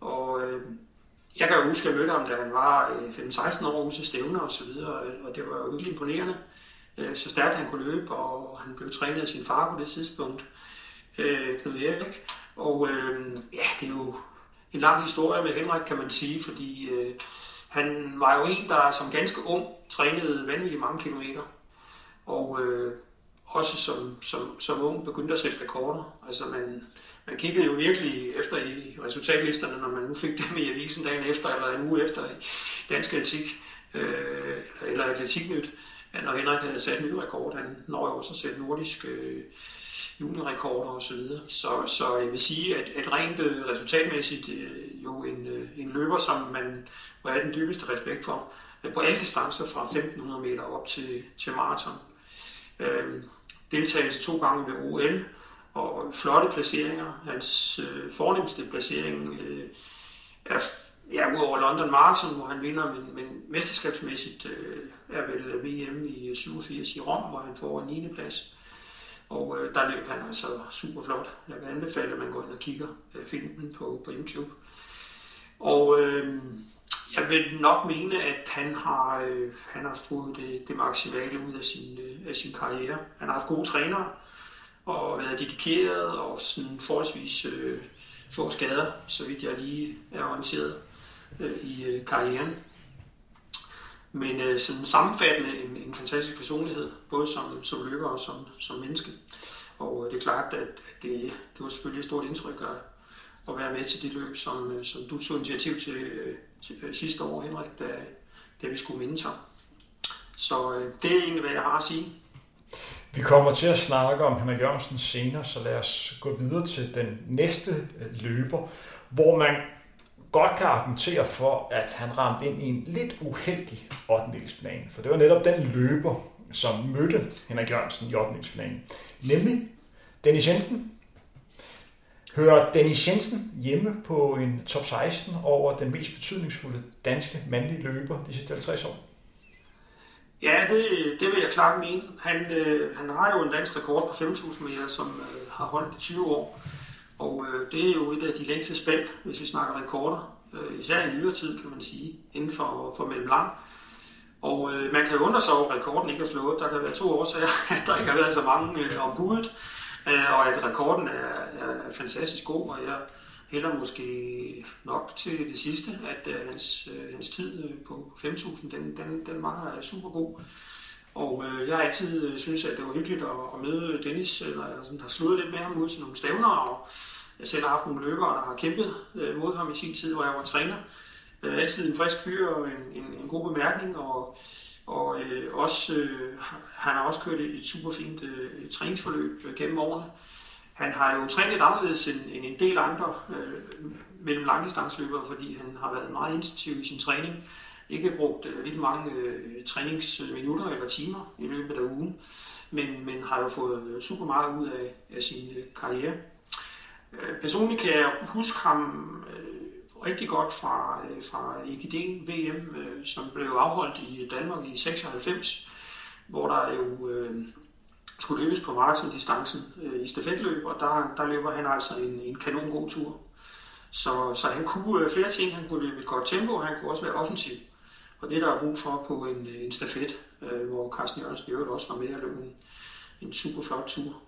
[SPEAKER 2] Og øh, jeg kan jo huske, at jeg mødte ham, da han var øh, 15-16 år ude til stævner og så videre, øh, og det var jo virkelig imponerende, øh, så stærkt han kunne løbe, og han blev trænet af sin far på det tidspunkt, øh, Knud Erik. Og øh, ja, det er jo en lang historie med Henrik, kan man sige, fordi øh, han var jo en, der som ganske ung trænede vanvittigt mange kilometer. Og øh, også som, som, som ung begyndte at sætte rekorder. Altså man, man kiggede jo virkelig efter i resultatlisterne, når man nu fik dem i avisen dagen efter, eller en uge efter i Dansk Atletik, øh, eller Atletiknyt, at når Henrik havde sat en ny rekord, han når jo også at sætte nordisk øh, juniorrekorder osv. Så, videre. så så jeg vil sige, at, at rent øh, resultatmæssigt øh, jo en, øh, en løber, som man må have den dybeste respekt for, øh, på alle distancer fra 1500 meter op til, til maraton. Øh, deltagelse to gange ved OL, og flotte placeringer. Hans øh, fornemmeste placering øh, er ja, udover London Marathon, hvor han vinder, men, men mesterskabsmæssigt øh, er vel VM i 87 i Rom, hvor han får en 9. plads. Og øh, der løb han altså super flot. Jeg kan anbefale, at man går ind og kigger øh, filmen på, på YouTube. Og øh, jeg vil nok mene, at han har, øh, han har fået det, det maksimale ud af sin, øh, af sin karriere. Han har haft gode trænere og været dedikeret og sådan forholdsvis øh, få skader, så vidt jeg lige er orienteret øh, i øh, karrieren. Men øh, sådan sammenfattende en, en fantastisk personlighed, både som, som løber og som, som menneske. Og øh, det er klart, at, det, det var selvfølgelig et stort indtryk at, at være med til det løb, som, øh, som du tog initiativ til, til øh, Øh, sidste år, Henrik, da, da vi skulle minde ham. Så øh, det er egentlig, hvad jeg har at sige.
[SPEAKER 1] Vi kommer til at snakke om Henrik Jørgensen senere, så lad os gå videre til den næste øh, løber, hvor man godt kan argumentere for, at han ramte ind i en lidt uheldig 8. For det var netop den løber, som mødte Henrik Jørgensen i 8. Nemlig Dennis Jensen. Hører Dennis Jensen hjemme på en top 16 over den mest betydningsfulde danske mandlige løber de sidste 50 år?
[SPEAKER 2] Ja, det, det vil jeg klart mene. Han, øh, han har jo en dansk rekord på 5.000 meter, som øh, har holdt i 20 år. Og øh, det er jo et af de længste spænd, hvis vi snakker rekorder. Øh, især i nyere tid, kan man sige, inden for, for mellemlang. Og øh, man kan jo undre sig over, at rekorden ikke er slået. Der kan være to årsager, at der ikke har været så mange øh, om budet, og at rekorden er, er fantastisk god, og jeg hælder måske nok til det sidste, at øh, hans, øh, hans tid øh, på 5.000, den, den, den var super god. Og øh, jeg har altid øh, synes, at det var hyggeligt at, at møde Dennis, eller sådan, har slået lidt med ham ud til nogle stævner, og jeg selv har haft nogle løbere, der har kæmpet øh, mod ham i sin tid, hvor jeg var træner. Øh, altid en frisk fyr og en, en, en god bemærkning, og, og øh, også, øh, han har også kørt et, super fint øh, træningsforløb øh, gennem årene. Han har jo trænet lidt anderledes end, end en del andre øh, mellem langdistansløbere, fordi han har været meget intensiv i sin træning. Ikke brugt øh, vildt mange øh, træningsminutter eller timer i løbet af ugen, men, men har jo fået øh, super meget ud af, af sin øh, karriere. Øh, personligt kan jeg huske ham øh, rigtig godt fra, øh, fra IGD VM, øh, som blev afholdt i Danmark i 96, hvor der jo øh, skulle løbes på maratondistancen øh, i stafetløb, og der, der løber han altså en, en kanon god tur. Så, så han kunne øh, flere ting. Han kunne løbe et godt tempo, og han kunne også være offensiv. Og det der er brug for på en, øh, en stafet, øh, hvor Carsten Jørgensen også var med at løbe en, en super flot tur.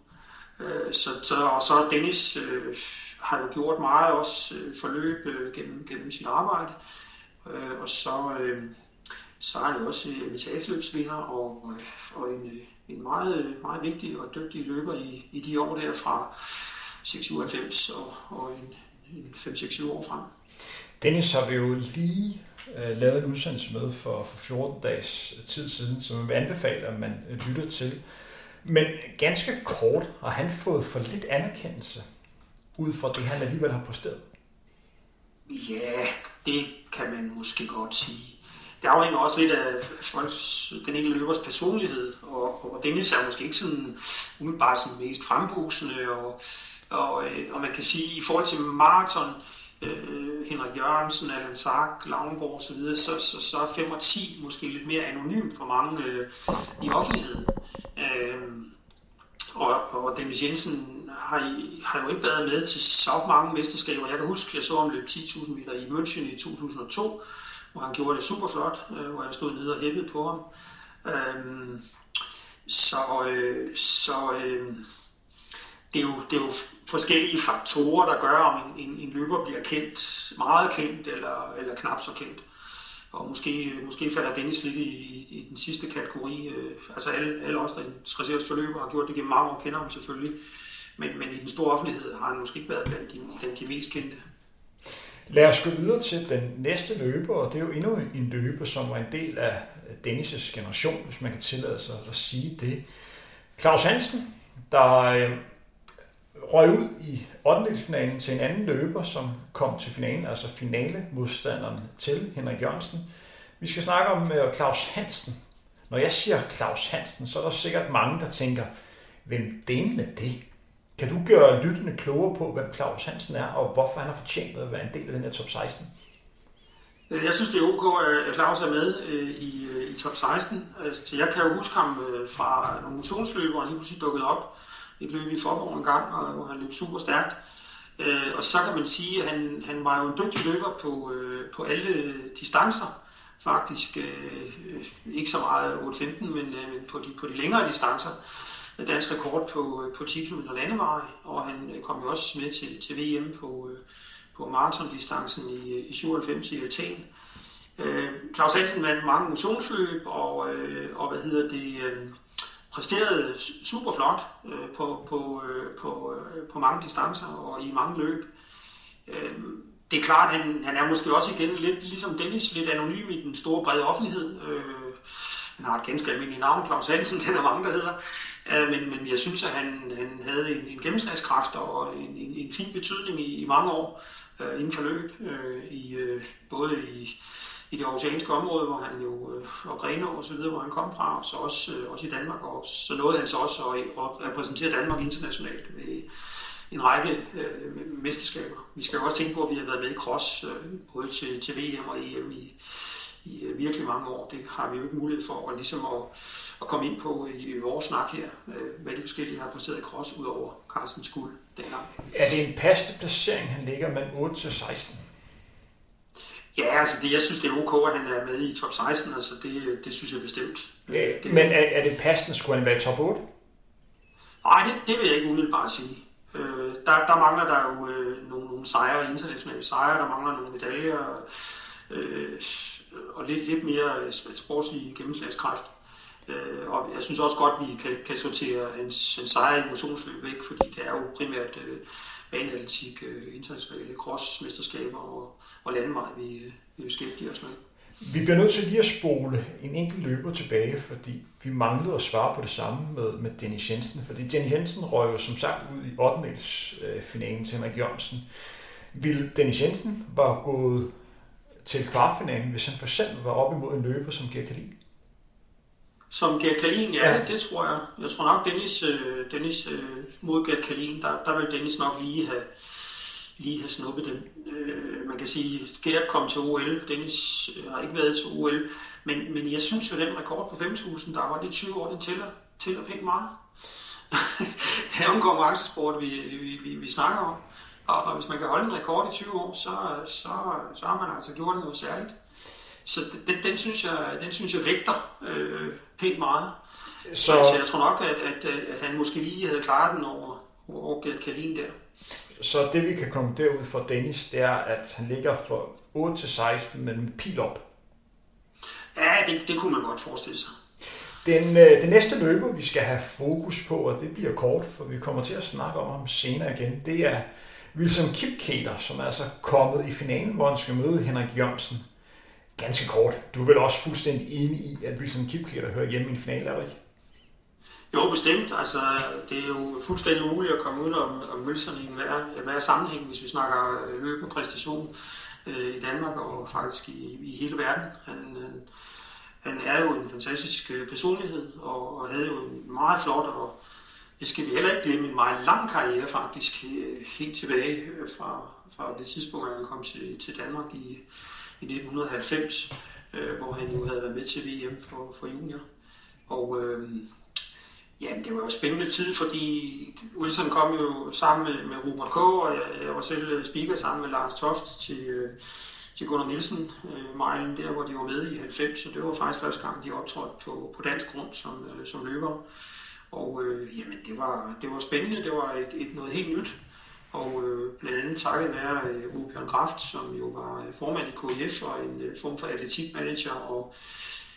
[SPEAKER 2] Øh, så, så, og så Dennis øh, har jo gjort meget også øh, forløb øh, gennem, gennem sit arbejde. Øh, og så, så er han jo også invitationsløbsvinder og, og en, en meget, meget vigtig og dygtig løber i, i de år der fra 96 og, og en, en 5-6 år frem.
[SPEAKER 1] Dennis har vi jo lige øh, lavet en udsendelse med for, for 14 dages tid siden, som jeg anbefaler, at man lytter til. Men ganske kort har han fået for lidt anerkendelse ud fra det, han alligevel har præsteret.
[SPEAKER 2] Ja, det kan man måske godt sige. Det afhænger også lidt af folks, den enkelte løbers personlighed, og, og Dennis er måske ikke sådan umiddelbart sådan mest frembusende, og, og, øh, og man kan sige, i forhold til maraton, øh, Henrik Jørgensen, Allan Sark, Lavnborg osv., så, så, så er 5 og 10 måske lidt mere anonymt for mange øh, i offentligheden. Øh, og, og Dennis Jensen har, har jo ikke været med til så mange mesterskaber. Jeg kan huske, jeg så ham løbe 10.000 meter i München i 2002, hvor han gjorde det super flot, øh, hvor jeg stod nede og hæppede på ham. Øhm, så øh, så øh, det, er jo, det er jo forskellige faktorer, der gør, om en, en, en løber bliver kendt, meget kendt eller, eller knap så kendt. Og måske, måske falder Dennis lidt i, i, i den sidste kategori. Øh, altså alle, alle os, der interesserer os for løber, har gjort det gennem mange år, kender ham selvfølgelig. Men, men i den store offentlighed har han måske ikke været blandt de, blandt de mest kendte.
[SPEAKER 1] Lad os gå videre til den næste løber, og det er jo endnu en løber, som var en del af Dennis' generation, hvis man kan tillade sig at sige det. Claus Hansen, der øh, røg ud i 8. finalen til en anden løber, som kom til finalen, altså finale modstanderen til Henrik Jørgensen. Vi skal snakke om øh, Claus Hansen. Når jeg siger Claus Hansen, så er der sikkert mange, der tænker, hvem det med det? Kan du gøre lyttende klogere på, hvem Claus Hansen er, og hvorfor han har fortjent at være en del af den her top 16?
[SPEAKER 2] Øh, jeg synes, det er ok, øh, at Claus er med øh, i, i top 16. Så jeg kan jo huske ham fra nogle motionsløb, hvor han lige pludselig dukkede op et løb i Forborg en gang, hvor han løb super stærkt. Og så kan man sige, at han, han var jo en dygtig løber på, på alle distancer. Faktisk ikke så meget 8-15, men, men på, de, på de længere distancer. Dansk rekord på, øh, på 10 km landevej, og han øh, kom jo også med til, til VM på, øh, på maratondistancen i, i 97 i Athen. Øh, Claus Hansen vandt mange motionsløb, og, øh, og hvad hedder det, øh, præsterede super flot øh, på, på, øh, på, øh, på mange distancer og i mange løb. Øh, det er klart, at han, han er måske også igen lidt ligesom Dennis, lidt anonym i den store brede offentlighed. Øh, han har et ganske almindeligt navn, Claus Hansen, det er der mange, der hedder. Øh, men, men jeg synes, at han, han havde en, en gennemslagskraft og en, en, en fin betydning i, i mange år øh, inden for løb, øh, i, øh, både i i det oceanske område, hvor han jo, øh, og Greno og så videre, hvor han kom fra, og så også, øh, også i Danmark, og så nåede han så også at, at repræsentere Danmark internationalt med en række øh, mesterskaber. Vi skal jo også tænke på, at vi har været med i cross, øh, både til, til VM og EM i, i øh, virkelig mange år. Det har vi jo ikke mulighed for, og ligesom at, at komme ind på i, i vores snak her, øh, hvad de forskellige har præsteret i cross, ud over Carsten Skuld dengang.
[SPEAKER 1] Er det en passende placering, han ligger mellem 8 til 16?
[SPEAKER 2] Ja, altså det, jeg synes, det er ok, at han er med i top 16. Altså det, det synes jeg bestemt.
[SPEAKER 1] Ja, det, men er, er det passende? Skulle han være i top 8?
[SPEAKER 2] Nej, det, det vil jeg ikke umiddelbart sige. Øh, der, der mangler der jo øh, nogle, nogle sejre, internationale sejre, der mangler nogle medaljer, øh, og lidt, lidt mere sportslig gennemslagskraft. Øh, og jeg synes også godt, at vi kan, kan sortere hans, hans sejre i motionsløb væk, fordi det er jo primært øh, baneatletik, øh, internationale crossmesterskaber og, og landevej, vi, øh, vi beskæftiger os med.
[SPEAKER 1] Vi bliver nødt til lige at spole en enkelt løber tilbage, fordi vi manglede at svare på det samme med, med Dennis Jensen. Fordi Dennis Jensen røg jo som sagt ud i 8. Øh, finalen til Henrik Jørgensen. Vil Dennis Jensen var gået til kvartfinalen, hvis han for eksempel var op imod en løber som Gerkalin?
[SPEAKER 2] Som Gert Kalin, ja, ja, det tror jeg. Jeg tror nok, Dennis, øh, Dennis øh, mod Gert Kalin, der, der vil Dennis nok lige have, lige have snuppet den. Øh, man kan sige, at Gert kom til OL, Dennis øh, har ikke været til OL, men, men jeg synes jo, den rekord på 5.000, der var det 20 år, den tæller, tæller pænt meget. det er jo en konkurrencesport, vi, vi, vi, vi snakker om. Og, og hvis man kan holde en rekord i 20 år, så, så, så har man altså gjort noget særligt. Så den, den, synes jeg, den synes jeg vægter øh, pænt meget. Så, så jeg tror nok, at, at, at han måske lige havde klaret den over, over Gert Kalin der.
[SPEAKER 1] Så det vi kan komme derud for Dennis, det er, at han ligger for 8-16 med en pil op.
[SPEAKER 2] Ja, det, det kunne man godt forestille sig.
[SPEAKER 1] Den, øh, den næste løber, vi skal have fokus på, og det bliver kort, for vi kommer til at snakke om ham senere igen, det er Wilson Kipketer, som er altså kommet i finalen, hvor han skal møde Henrik Jørgensen. Ganske kort. Du er vel også fuldstændig enig i, at Wilson Kipketer hører hjemme i en finale, er ikke?
[SPEAKER 2] Jo, bestemt. Altså, det er jo fuldstændig umuligt at komme ud om, om Wilson i hver, hver sammenhæng, hvis vi snakker øh, løb og præstation øh, i Danmark og faktisk i, i hele verden. Han, han, han er jo en fantastisk øh, personlighed og, og havde jo en meget flot og det skal vi heller ikke glemme en meget lang karriere faktisk, helt tilbage fra, fra det tidspunkt, hvor han kom til, til Danmark i, i 1990, øh, hvor han jo havde været med til VM for, for junior. Og øh, ja, det var jo spændende tid, fordi Wilson kom jo sammen med, med Robert K., og jeg, jeg var selv øh, speaker sammen med Lars Toft til, øh, til Gunnar Nielsen, øh, mejlen der, hvor de var med i 90, så det var faktisk første gang, de optrådte på, på dansk grund som, øh, som løber. Og øh, jamen, det var, det var spændende, det var et, et noget helt nyt. Og øh, blandt andet takket være øh, Ove Bjørn Kraft, som jo var øh, formand i KIF og en øh, form for atletikmanager og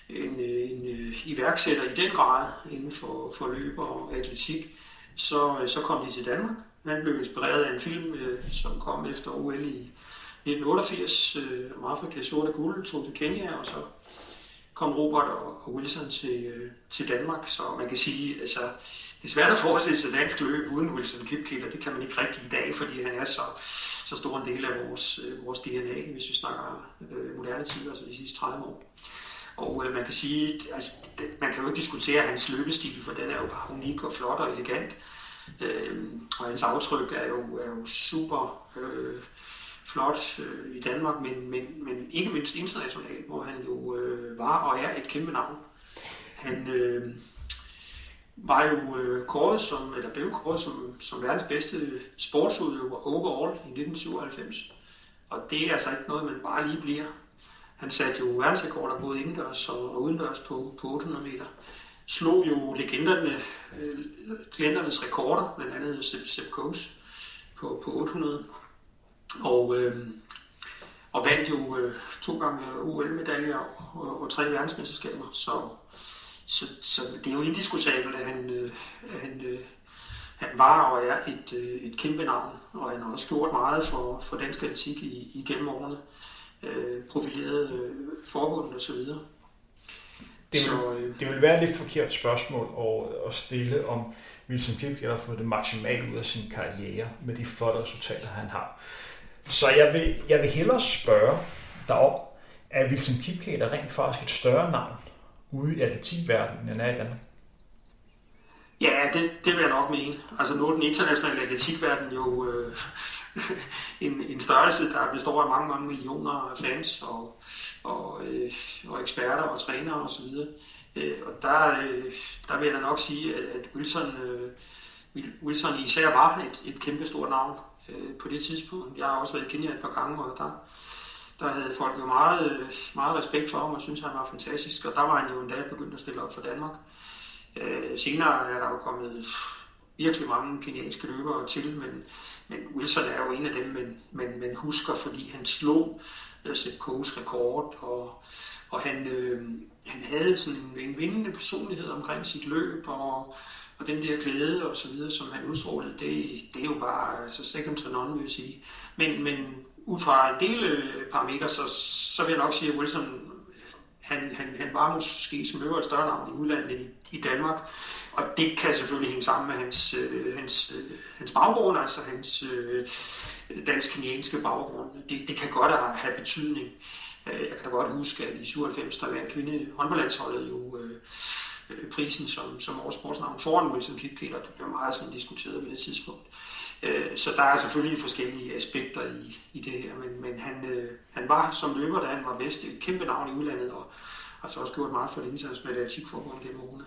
[SPEAKER 2] en, øh, en øh, iværksætter i den grad inden for, for løber og atletik, så, øh, så kom de til Danmark. Han blev inspireret af en film, øh, som kom efter OL i 1988 øh, om Afrikas sorte guld, tog til Kenya, og så kom Robert og Wilson til, øh, til Danmark, så man kan sige, altså, det er svært at forestille sig dansk løb uden Wilson Kipketer, det kan man ikke rigtig i dag, fordi han er så, så stor en del af vores, øh, vores DNA, hvis vi snakker øh, moderne tid, altså de sidste 30 år. Og øh, man kan sige, altså, man kan jo ikke diskutere hans løbestil, for den er jo bare unik og flot og elegant. Øh, og hans aftryk er jo, er jo super øh, flot øh, i Danmark, men, men, men ikke mindst internationalt, hvor han jo øh, var og er et kæmpe navn. Han, øh, var jo øh, kåret som, eller blev kåret som, som verdens bedste sportsudøver overall i 1997. Og det er altså ikke noget, man bare lige bliver. Han satte jo verdensrekorder både indendørs og udendørs på, på 800 meter. Slog jo legenderne, øh, legendernes rekorder, blandt andet Sepp, Sepp Coase på, på 800. Og, øh, og vandt jo øh, to gange OL-medaljer og, og tre verdensmesterskaber. Så, så, så det er jo indiskutabelt, at han, øh, han, øh, han var og er et, øh, et kæmpe navn, og han har også gjort meget for, for dansk atletik i, igennem årene. Øh, profileret øh, forbundet osv.
[SPEAKER 1] Det vil, så, øh, det vil være et lidt forkert spørgsmål at, at stille om Wilson Kipke har fået det maksimalt ud af sin karriere med de flotte resultater, han har. Så jeg vil, jeg vil hellere spørge dig om, er Wilson Kipke der rent faktisk et større navn ude i atletikverdenen, end er i Danmark?
[SPEAKER 2] Ja, det, det vil jeg nok mene. Altså nu er den internationale atletikverden jo øh, en, en størrelse, der består af mange, mange millioner fans og, og, øh, og eksperter og trænere osv. Øh, og der, øh, der vil jeg da nok sige, at, at Wilson, øh, Wilson især var et, et kæmpe stort navn øh, på det tidspunkt. Jeg har også været i Kenya et par gange, og der, der havde folk jo meget, meget respekt for ham og synes han var fantastisk, og der var han jo endda begyndt at stille op for Danmark. Øh, senere er der jo kommet virkelig mange kenyanske løbere til, men, men Wilson er jo en af dem, man, man, man husker, fordi han slog uh, rekord, og, og han, øh, han havde sådan en, en vindende personlighed omkring sit løb, og, og den der glæde og så videre, som han udstrålede, det, det er jo bare altså second to none, vil jeg sige. Men, men ud fra en del øh, parametre, så, så vil jeg nok sige, at Wilson han, han, han var måske som øvrigt større navn i udlandet end i, Danmark. Og det kan selvfølgelig hænge sammen med hans, øh, hans, øh, hans baggrund, altså hans øh, dansk-kenianske baggrund. Det, det kan godt have betydning. Øh, jeg kan da godt huske, at i 97, der vandt kvinde håndboldlandsholdet jo øh, øh, prisen som, som årets sportsnavn foran Wilson Kipketer. Det blev meget sådan diskuteret på det tidspunkt. Øh, Øh, så der er selvfølgelig forskellige aspekter i, i det her, men, men han, øh, han var som løber, da han var vest, et kæmpe navn i udlandet, og har så også gjort meget for det internationale atletikforbund gennem årene.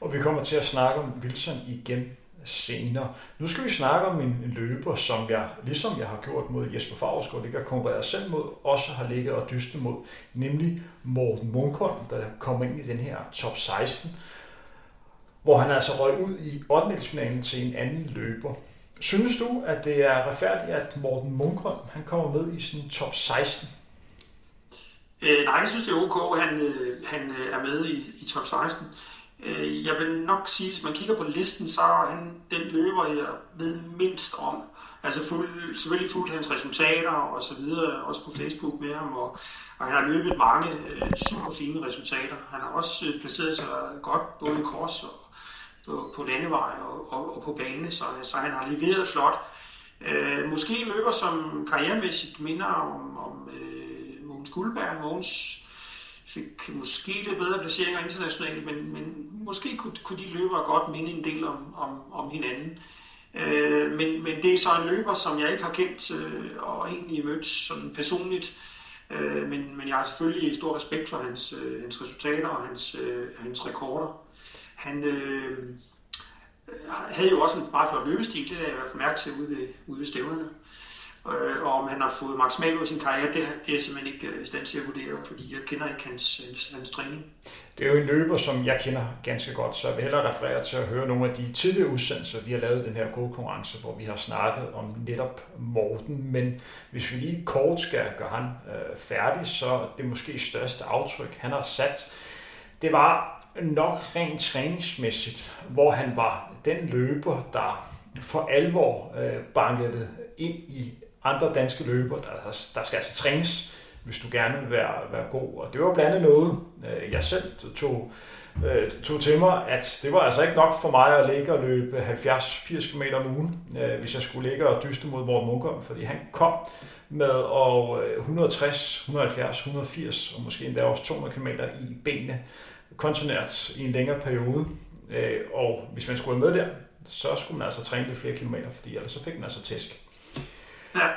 [SPEAKER 1] Og vi kommer til at snakke om Wilson igen senere. Nu skal vi snakke om en, en løber, som jeg, ligesom jeg har gjort mod Jesper Favresgaard, ikke har konkurreret selv mod, også har ligget og dystet mod, nemlig Morten Munkholm, der kommer ind i den her top 16, hvor han altså røg ud i 8. til en anden løber. Synes du, at det er retfærdigt, at Morten Munkholm han kommer med i sådan top 16?
[SPEAKER 2] Øh, nej, jeg synes, det er ok, at han, øh, han øh, er med i, i top 16. Øh, jeg vil nok sige, hvis man kigger på listen, så er han den løber, jeg ved mindst om. Altså fuld, selvfølgelig fuldt hans resultater og så videre, også på Facebook med ham, og, og han har løbet mange øh, super fine resultater. Han har også øh, placeret sig godt både i kors og, på, på landevej og, og, og på bane, så, så han har leveret flot. Øh, måske løber som karrieremæssigt minder om, om øh, Mogens Guldberg. Mogens fik måske lidt bedre placeringer internationalt, men, men måske kunne, kunne de løbere godt minde en del om, om, om hinanden. Øh, men, men det er så en løber, som jeg ikke har kendt øh, og egentlig mødt sådan personligt. Øh, men, men jeg har selvfølgelig stor respekt for hans, øh, hans resultater og hans, øh, hans rekorder. Han øh, øh, havde jo også en meget flot løbestil, det er jeg i mærke til ude ved, ude ved stævnerne. Øh, og om han har fået maksimalt ud af sin karriere, det, det er jeg simpelthen ikke øh, i stand til at vurdere, fordi jeg kender ikke hans, hans, hans træning.
[SPEAKER 1] Det er jo en løber, som jeg kender ganske godt, så jeg vil hellere referere til at høre nogle af de tidligere udsendelser, vi har lavet den her gode konkurrence, hvor vi har snakket om netop Morten. Men hvis vi lige kort skal gøre han øh, færdig, så det måske største aftryk, han har sat, det var nok rent træningsmæssigt, hvor han var den løber, der for alvor øh, bankede ind i andre danske løber, der, der skal altså trænes, hvis du gerne vil være, være god. Og det var blandt andet noget, øh, jeg selv tog, øh, tog til mig, at det var altså ikke nok for mig at ligge og løbe 70-80 km om ugen, øh, hvis jeg skulle ligge og dyste mod Morten Munkholm, fordi han kom med og 160, 170, 180 og måske endda også 200 km i benene kontinuert i en længere periode. Øh, og hvis man skulle med der, så skulle man altså træne lidt flere kilometer, fordi ellers så fik man altså tæsk.
[SPEAKER 2] Ja,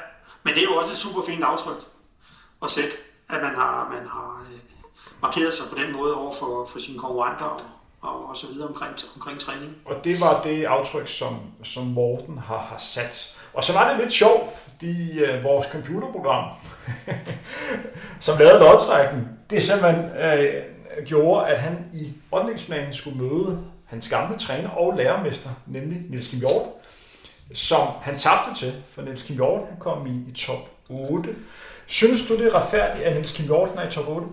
[SPEAKER 2] men det er jo også et super fint aftryk at sætte, at man har, man har øh, markeret sig på den måde over for, for sine konkurrenter og, og, og så videre omkring, omkring træning.
[SPEAKER 1] Og det var det aftryk, som, som Morten har, har sat. Og så var det lidt sjovt, fordi uh, vores computerprogram, som lavede lodtrækken, det simpelthen uh, gjorde, at han i ordningsplanen skulle møde hans gamle træner og lærermester, nemlig Niels Kim Hjort, som han tabte til, for Niels Kim Hjort han kom i, i top 8. Synes du, det er retfærdigt, at Niels Kim Hjort er i top 8?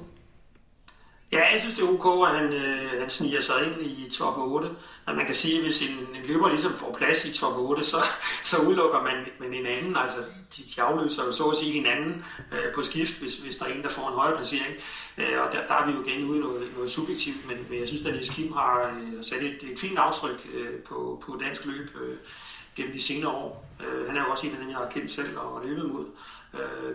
[SPEAKER 2] Ja, jeg synes, det er ok, at han, øh, han sniger sig ind i top 8. Men man kan sige, at hvis en, en løber ligesom får plads i top 8, så, så udelukker man, man en anden. Altså, de, de afløser jo så at sige hinanden øh, på skift, hvis, hvis der er en, der får en højere placering. Øh, og der, der er vi jo igen ude i noget, noget subjektivt, men, men jeg synes, at Niels Kim har øh, sat et, et fint aftryk øh, på, på dansk løb øh, gennem de senere år. Øh, han er jo også en af dem, jeg har kendt selv og løbet mod øh,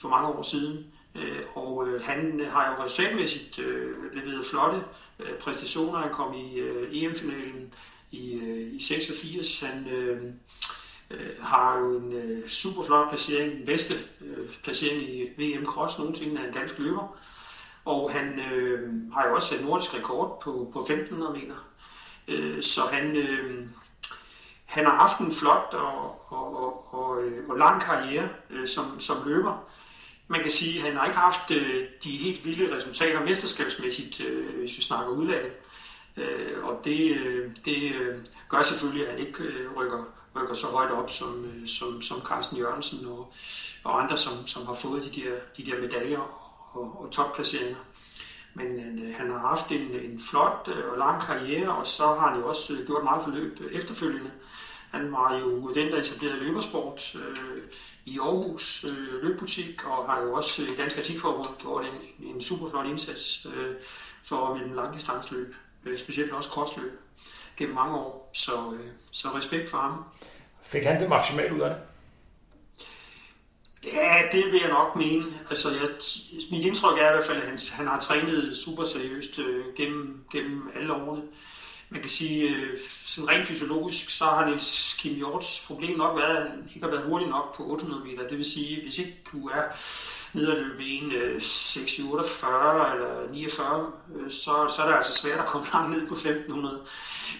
[SPEAKER 2] for mange år siden. Øh, og øh, han har jo resultatmæssigt øh, leveret flotte øh, præstationer. Han kom i øh, EM-finalen i, øh, i 86. Han øh, øh, har jo en øh, super flot placering, den bedste øh, placering i VM Cross nogensinde af en dansk løber. Og han øh, har jo også sat nordisk rekord på, på 1500 meter. Øh, så han, øh, han har haft en flot og, og, og, og, øh, og lang karriere øh, som, som løber man kan sige, at han har ikke haft øh, de helt vilde resultater mesterskabsmæssigt, øh, hvis vi snakker udlandet. Øh, og det, øh, det øh, gør selvfølgelig, at han ikke øh, rykker, rykker så højt op som, øh, som, som Carsten Jørgensen og, og andre, som, som har fået de der, de der medaljer og, og topplaceringer. Men øh, han har haft en, en flot øh, og lang karriere, og så har han jo også øh, gjort meget forløb øh, efterfølgende. Han var jo den, der etablerede løbersport. Øh, i Aarhus øh, løbbutik, og har jo også i øh, Dansk Atletikforbund gjort en, en super flot indsats øh, for mellem langdistansløb, øh, specielt også korsløb, gennem mange år. Så, øh, så respekt for ham.
[SPEAKER 1] Fik han det maksimalt ud af det?
[SPEAKER 2] Ja, det vil jeg nok mene. Altså, jeg, mit indtryk er i hvert fald, at han, han har trænet super seriøst øh, gennem, gennem alle årene. Man kan sige, øh, sådan rent fysiologisk, så har Niels Kim Hjorts problem nok været, at han ikke har været hurtig nok på 800 meter. Det vil sige, hvis ikke du er nede og løbe en øh, 6, 48 eller 49, øh, så, så er det altså svært at komme langt ned på 1500.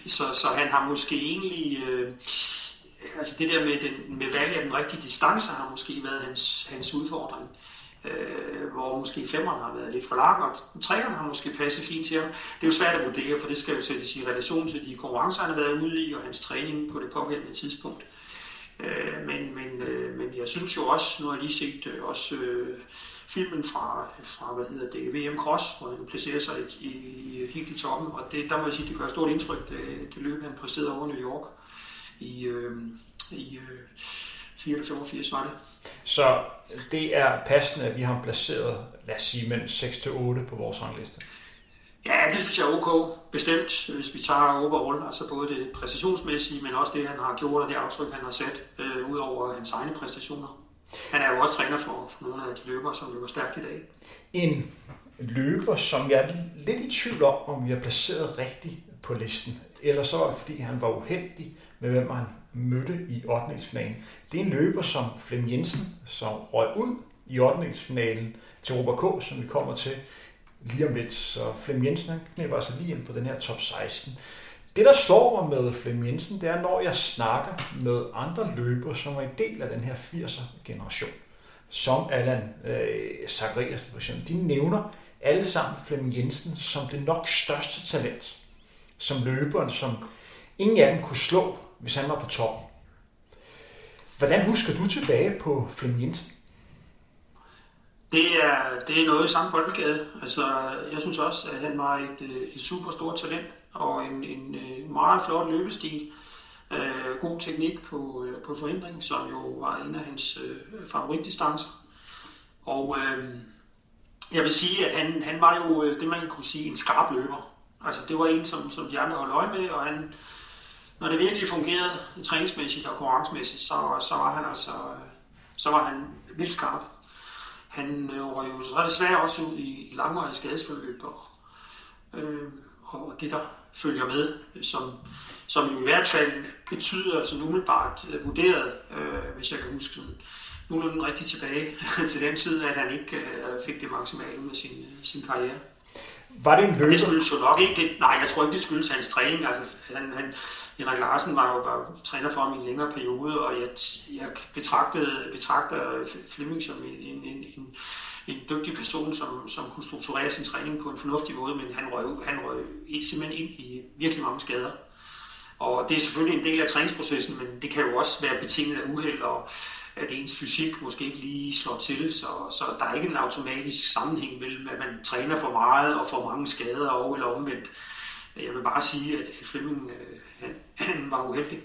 [SPEAKER 2] Så, så han har måske egentlig, øh, altså det der med, den, med valg af den rigtige distance har måske været hans, hans udfordring. Øh, øh, hvor måske femmeren har været lidt for lang, og træerne har måske passet fint til ham. Det er jo svært at vurdere, for det skal jo sættes i relation til de konkurrencer, han har været ude i, og hans træning på det pågældende tidspunkt. Øh, men, men, øh, men jeg synes jo også, nu har jeg lige set øh, også øh, filmen fra, fra hvad hedder det, VM Cross, hvor han placerer sig i, i, helt i toppen, og det, der må jeg sige, det gør stort indtryk, det, det løb, han præsterede over New York i, øh, i øh, 84 var det.
[SPEAKER 1] Så det er passende, at vi har placeret, lad os sige, mellem 6 til 8 på vores rangliste.
[SPEAKER 2] Ja, det synes jeg er ok. Bestemt, hvis vi tager overall, altså både det præstationsmæssige, men også det, han har gjort, og det aftryk, han har sat, øh, ud over hans egne præstationer. Han er jo også træner for, for nogle af de løbere, som løber stærkt i dag.
[SPEAKER 1] En løber, som jeg er lidt i tvivl om, om vi har placeret rigtigt på listen. Eller så var det, fordi han var uheldig med, hvem han mødte i 8. Det er en løber som Flem Jensen, som røg ud i 8. til Robert K., som vi kommer til lige om lidt. Så Flem Jensen knæber altså lige ind på den her top 16. Det, der står mig med Flem Jensen, det er, når jeg snakker med andre løbere, som er en del af den her 80'er-generation, som Allan øh, Zacharias for eksempel, de nævner alle sammen Flem Jensen som det nok største talent, som løberen, som ingen af dem kunne slå hvis han var på toppen. Hvordan husker du tilbage på Flemming Jensen?
[SPEAKER 2] Det er, det er noget i samme folkegade. Altså, jeg synes også, at han var et, øh, et super stort talent og en, en, øh, meget flot løbestil. Øh, god teknik på, øh, på forhindring, som jo var en af hans øh, favoritdistancer. Og øh, jeg vil sige, at han, han var jo det, man kunne sige, en skarp løber. Altså, det var en, som, som de andre holdt øje med, og han, når det virkelig fungerede træningsmæssigt og konkurrencemæssigt, så, så var han altså så var han vildt skarp. Han øh, var jo så desværre også ud i, i langvarige skadesforløb, og, øh, og det der følger med, som, som jo i hvert fald betyder, altså umiddelbart øh, vurderet, øh, hvis jeg kan huske sådan, nogenlunde rigtig tilbage til den tid, at han ikke øh, fik det maksimale ud af sin, sin karriere.
[SPEAKER 1] Var det en løber?
[SPEAKER 2] Det skyldes jo nok ikke. Det, nej, jeg tror ikke, det skyldes hans træning. Altså, han, han, Henrik Larsen var jo var træner for ham i en længere periode, og jeg, jeg betragtede, betragter Flemming som en, en, en, en, en dygtig person, som, som kunne strukturere sin træning på en fornuftig måde, men han røg, han røg simpelthen ind i virkelig mange skader. Og det er selvfølgelig en del af træningsprocessen, men det kan jo også være betinget af uheld, og at ens fysik måske ikke lige slår til, så, så der er ikke en automatisk sammenhæng mellem, at man træner for meget og får mange skader og eller omvendt. Jeg vil bare sige, at Flemming øh, han, var uheldig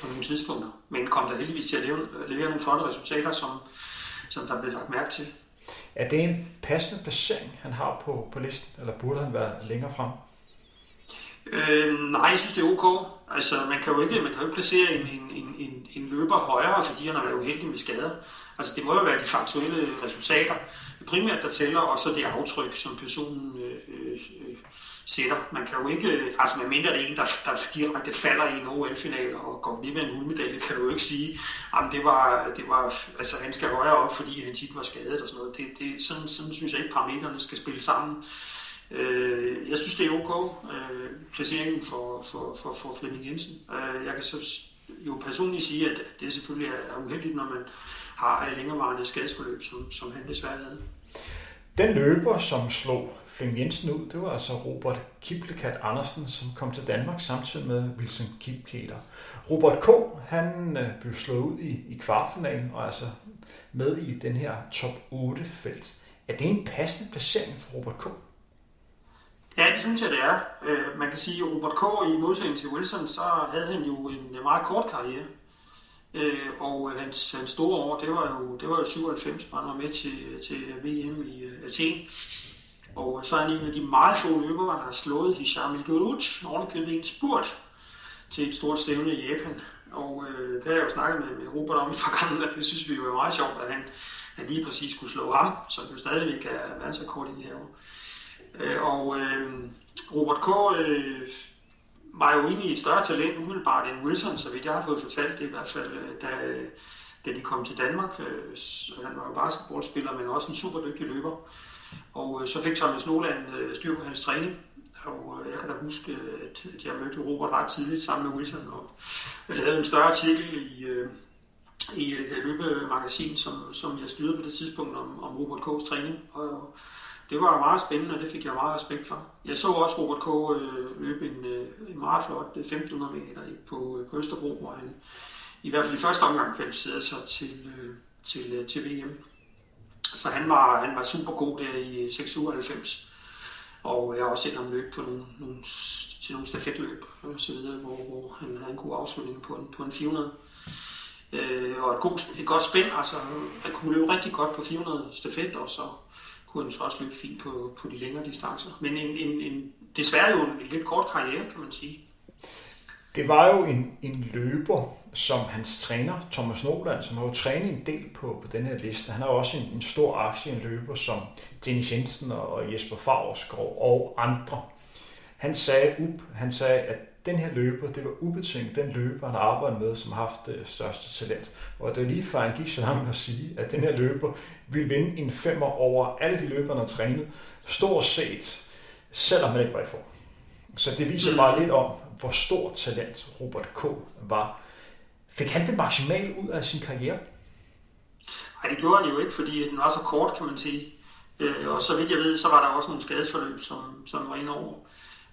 [SPEAKER 2] på nogle tidspunkter, men kom der heldigvis til at levere, levere nogle flotte resultater, som, som der blev lagt mærke til.
[SPEAKER 1] Er det en passende placering, han har på, på listen, eller burde han være længere frem?
[SPEAKER 2] Øh, nej, jeg synes, det er ok. Altså, man kan jo ikke, man kan jo ikke placere en, en, en, en, en løber højere, fordi han har været uheldig med skader. Altså, det må jo være de faktuelle resultater, primært der tæller, og så det aftryk, som personen øh, øh, sætter. Man kan jo ikke, øh, altså med mindre det er en, der, der direkte falder i en OL-final og går lige med en guldmedalje, kan du jo ikke sige, at det var, det var, altså han skal højere op, fordi han tit var skadet og sådan noget. Det, det, sådan, sådan synes jeg ikke, parametrene skal spille sammen. Øh, jeg synes, det er ok, øh, placeringen for, for, for, for Flemming Jensen. Øh, jeg kan så jo personligt sige, at det selvfølgelig er uheldigt, når man har et længerevarende skadesforløb, som, som han desværre havde.
[SPEAKER 1] Den løber, som slog Flemming Jensen ud, det var altså Robert Kiplekat Andersen, som kom til Danmark samtidig med Wilson Kipketer. Robert K. han øh, blev slået ud i, i kvartfinalen og altså med i den her top 8 felt. Er det en passende placering for Robert K.?
[SPEAKER 2] Ja, det synes jeg, det er. Øh, man kan sige, at Robert K. i modsætning til Wilson, så havde han jo en øh, meget kort karriere. Øh, og hans, hans store år, det var jo, det var jo 97, hvor han var med til, til VM i øh, Athen. Og så er han en af de meget få løbere, der har slået Hisham Ilguruj, ovenikøbet en spurt til et stort stævne i Japan. Og øh, det har jeg jo snakket med, med Robert om i forgangen, og det synes vi jo er meget sjovt, at han, han lige præcis skulle slå ham, som jo stadigvæk er verdensrekord i det her år. Øh, og øh, Robert K. Øh, var jo egentlig et større talent umiddelbart end Wilson, så vidt jeg har fået fortalt det i hvert fald, øh, da, da de kom til Danmark. Øh, han var jo basketballspiller, men også en super dygtig løber. Og øh, så fik Thomas Noland øh, styr på hans træning, og øh, jeg kan da huske, øh, at jeg mødte Robert ret tidligt sammen med Wilson, og øh, jeg lavede en større artikel i, øh, i et løbemagasin, som, som jeg styrede på det tidspunkt om, om Robert K.'s træning. Og det var meget spændende, og det fik jeg meget respekt for. Jeg så også Robert K. Øh, løbe en, øh, en meget flot øh, 1500 meter på, på Østerbro, hvor han i hvert fald i første omgang kvalificerede sig til, til, til VM. Så han var, han var super god der i 697. Og jeg har øh, også set ham løbe på nogle, nogle, til nogle stafetløb og så videre, hvor, hvor han havde en god afslutning på en, på en 400. Øh, og et, god, et godt spænd, altså han kunne løbe rigtig godt på 400 stafet, og så kunne han så også løbe fint på, på de længere distancer. Men en, en, en, desværre jo en, en lidt kort karriere, kan man sige.
[SPEAKER 1] Det var jo en, en løber, som hans træner, Thomas Noland, som har jo trænet en del på, på den her liste. Han har også en, en stor aktie i en løber som Dennis Jensen og Jesper Favrskov og andre. Han sagde, up, han sagde, at den her løber, det var ubetinget den løber, han arbejder med, som har haft det største talent. Og det var lige før han gik så langt at sige, at den her løber ville vinde en femmer over alle de løbere, han har trænet, stort set, selvom han ikke var i form. Så det viser bare lidt om, hvor stort talent Robert K. var. Fik han det maksimalt ud af sin karriere?
[SPEAKER 2] Nej, det gjorde han jo ikke, fordi den var så kort, kan man sige. Øh, og så vidt jeg ved, så var der også nogle skadesforløb, som, som var inde over.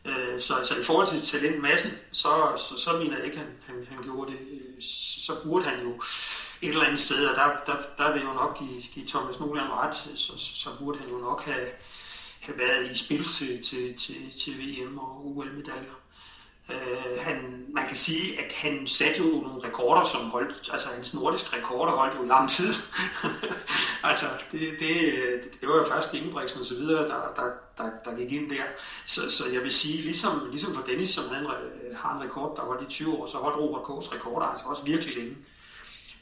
[SPEAKER 2] Øh, så, så i forhold til talentmassen, så, så, så mener jeg ikke, at han, han, han gjorde det. Øh, så burde han jo et eller andet sted, og der, der, der vil jo nok give, give Thomas Noland ret, så, så burde han jo nok have, have været i spil til, til, til, til VM og OL-medaljer. Øh, han, man kan sige, at han satte jo nogle rekorder, som holdt, altså hans nordiske rekorder holdt jo lang tid. altså, det, det, det var jo først Ingebrigtsen og så videre, der, der, der, der gik ind der. Så, så jeg vil sige, ligesom, ligesom for Dennis, som han øh, har en rekord, der holdt i 20 år, så holdt Robert K's rekorder altså også virkelig længe.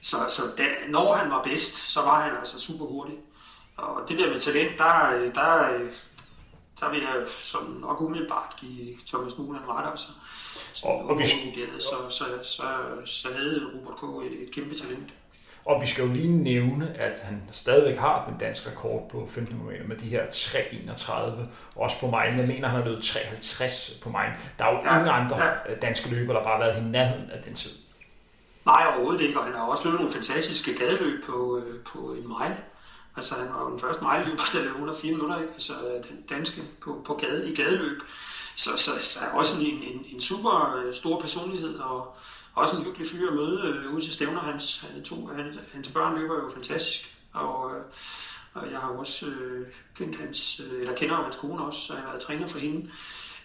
[SPEAKER 2] Så, så da, når han var bedst, så var han altså super hurtig. Og det der med talent, der, der, der vil jeg som nok umiddelbart give Thomas Nolan ret. Altså. Så, og, og hvis... så, så, så, så havde Robert K. et, et kæmpe talent.
[SPEAKER 1] Og vi skal jo lige nævne, at han stadigvæk har den danske rekord på 15 km med de her 3.31. Også på mig. Jeg mener, han har løbet 53 på mig. Der er jo ja, ingen andre ja. danske løbere, der bare har været i nærheden af den tid.
[SPEAKER 2] Nej, overhovedet ikke. Og han har også løbet nogle fantastiske gadeløb på, øh, på en mile. Altså han var jo den første mile-løber, der løb under 4 minutter, ikke? altså den danske på, på gade, i gadeløb. Så, så, så er også en, en, en super øh, stor personlighed, og også en hyggelig fyr at møde øh, ude til stævner. Hans, han, to, han, hans børn løber jo fantastisk, og, øh, og jeg har også øh, kendt hans, øh, eller kender hans kone også, så jeg har været træner for hende.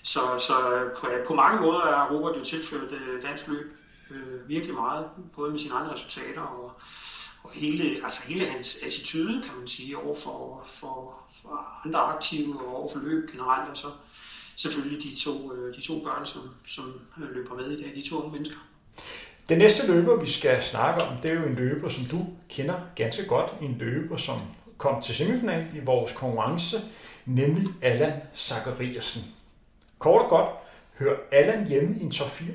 [SPEAKER 2] Så, så øh, på, på mange måder er Robert jo tilført øh, dansk løb øh, virkelig meget, både med sine andre resultater og, og hele, altså hele hans attitude, kan man sige, over for, for, for andre aktive og over for løb generelt, og så selvfølgelig de to, øh, de to børn, som, som øh, løber med i dag, de to unge mennesker.
[SPEAKER 1] Den næste løber, vi skal snakke om, det er jo en løber, som du kender ganske godt. En løber, som kom til semifinalen i vores konkurrence, nemlig Allan Zachariasen. Kort og godt, hører Allan hjemme i en top 4?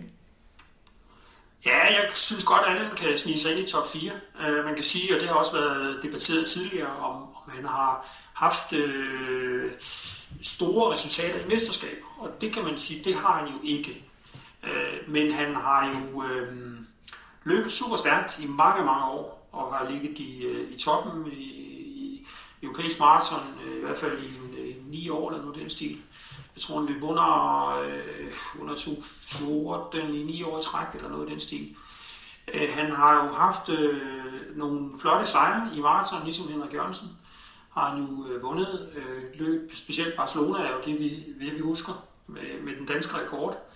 [SPEAKER 2] Ja, jeg synes godt, at Allan kan snige sig ind i top 4. Uh, øh, man kan sige, og det har også været debatteret tidligere, om, om han har haft uh, store resultater i mesterskaber. Og det kan man sige, det har han jo ikke. Øh, men han har jo øh, løbet super stærkt i mange, mange år, og har ligget i, øh, i toppen i, i europæisk maraton, øh, i hvert fald i, en, i ni år eller noget den stil. Jeg tror, han løb under, øh, under 14 i ni år i træk, eller noget den stil. Øh, han har jo haft øh, nogle flotte sejre i maraton, ligesom Henrik Jørgensen har han jo øh, vundet øh, løb. Specielt Barcelona er jo det, vi, det, vi husker med, med den danske rekord.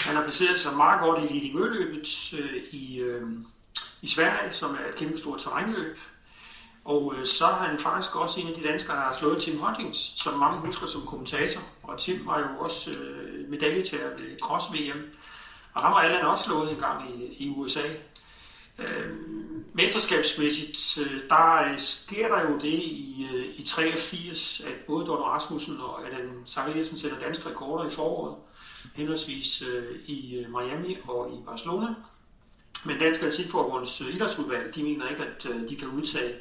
[SPEAKER 2] Han har placeret sig meget godt i Leading løbet øh, i, øh, i Sverige, som er et kæmpe stort terrænløb. Og øh, så er han faktisk også en af de danskere, der har slået Tim Huntings, som mange husker som kommentator. Og Tim var jo også øh, medaljetager ved Cross-VM. Og ham har Allan også slået en gang i, i USA. Øh, mesterskabsmæssigt, øh, der øh, sker der jo det i, øh, i 83, at både Don Rasmussen og Allan Zachariasen sætter danske rekorder i foråret henholdsvis øh, i øh, Miami og i Barcelona. Men Dansk Atletikforbunds øh, idrætsudvalg, de mener ikke, at de kan udtage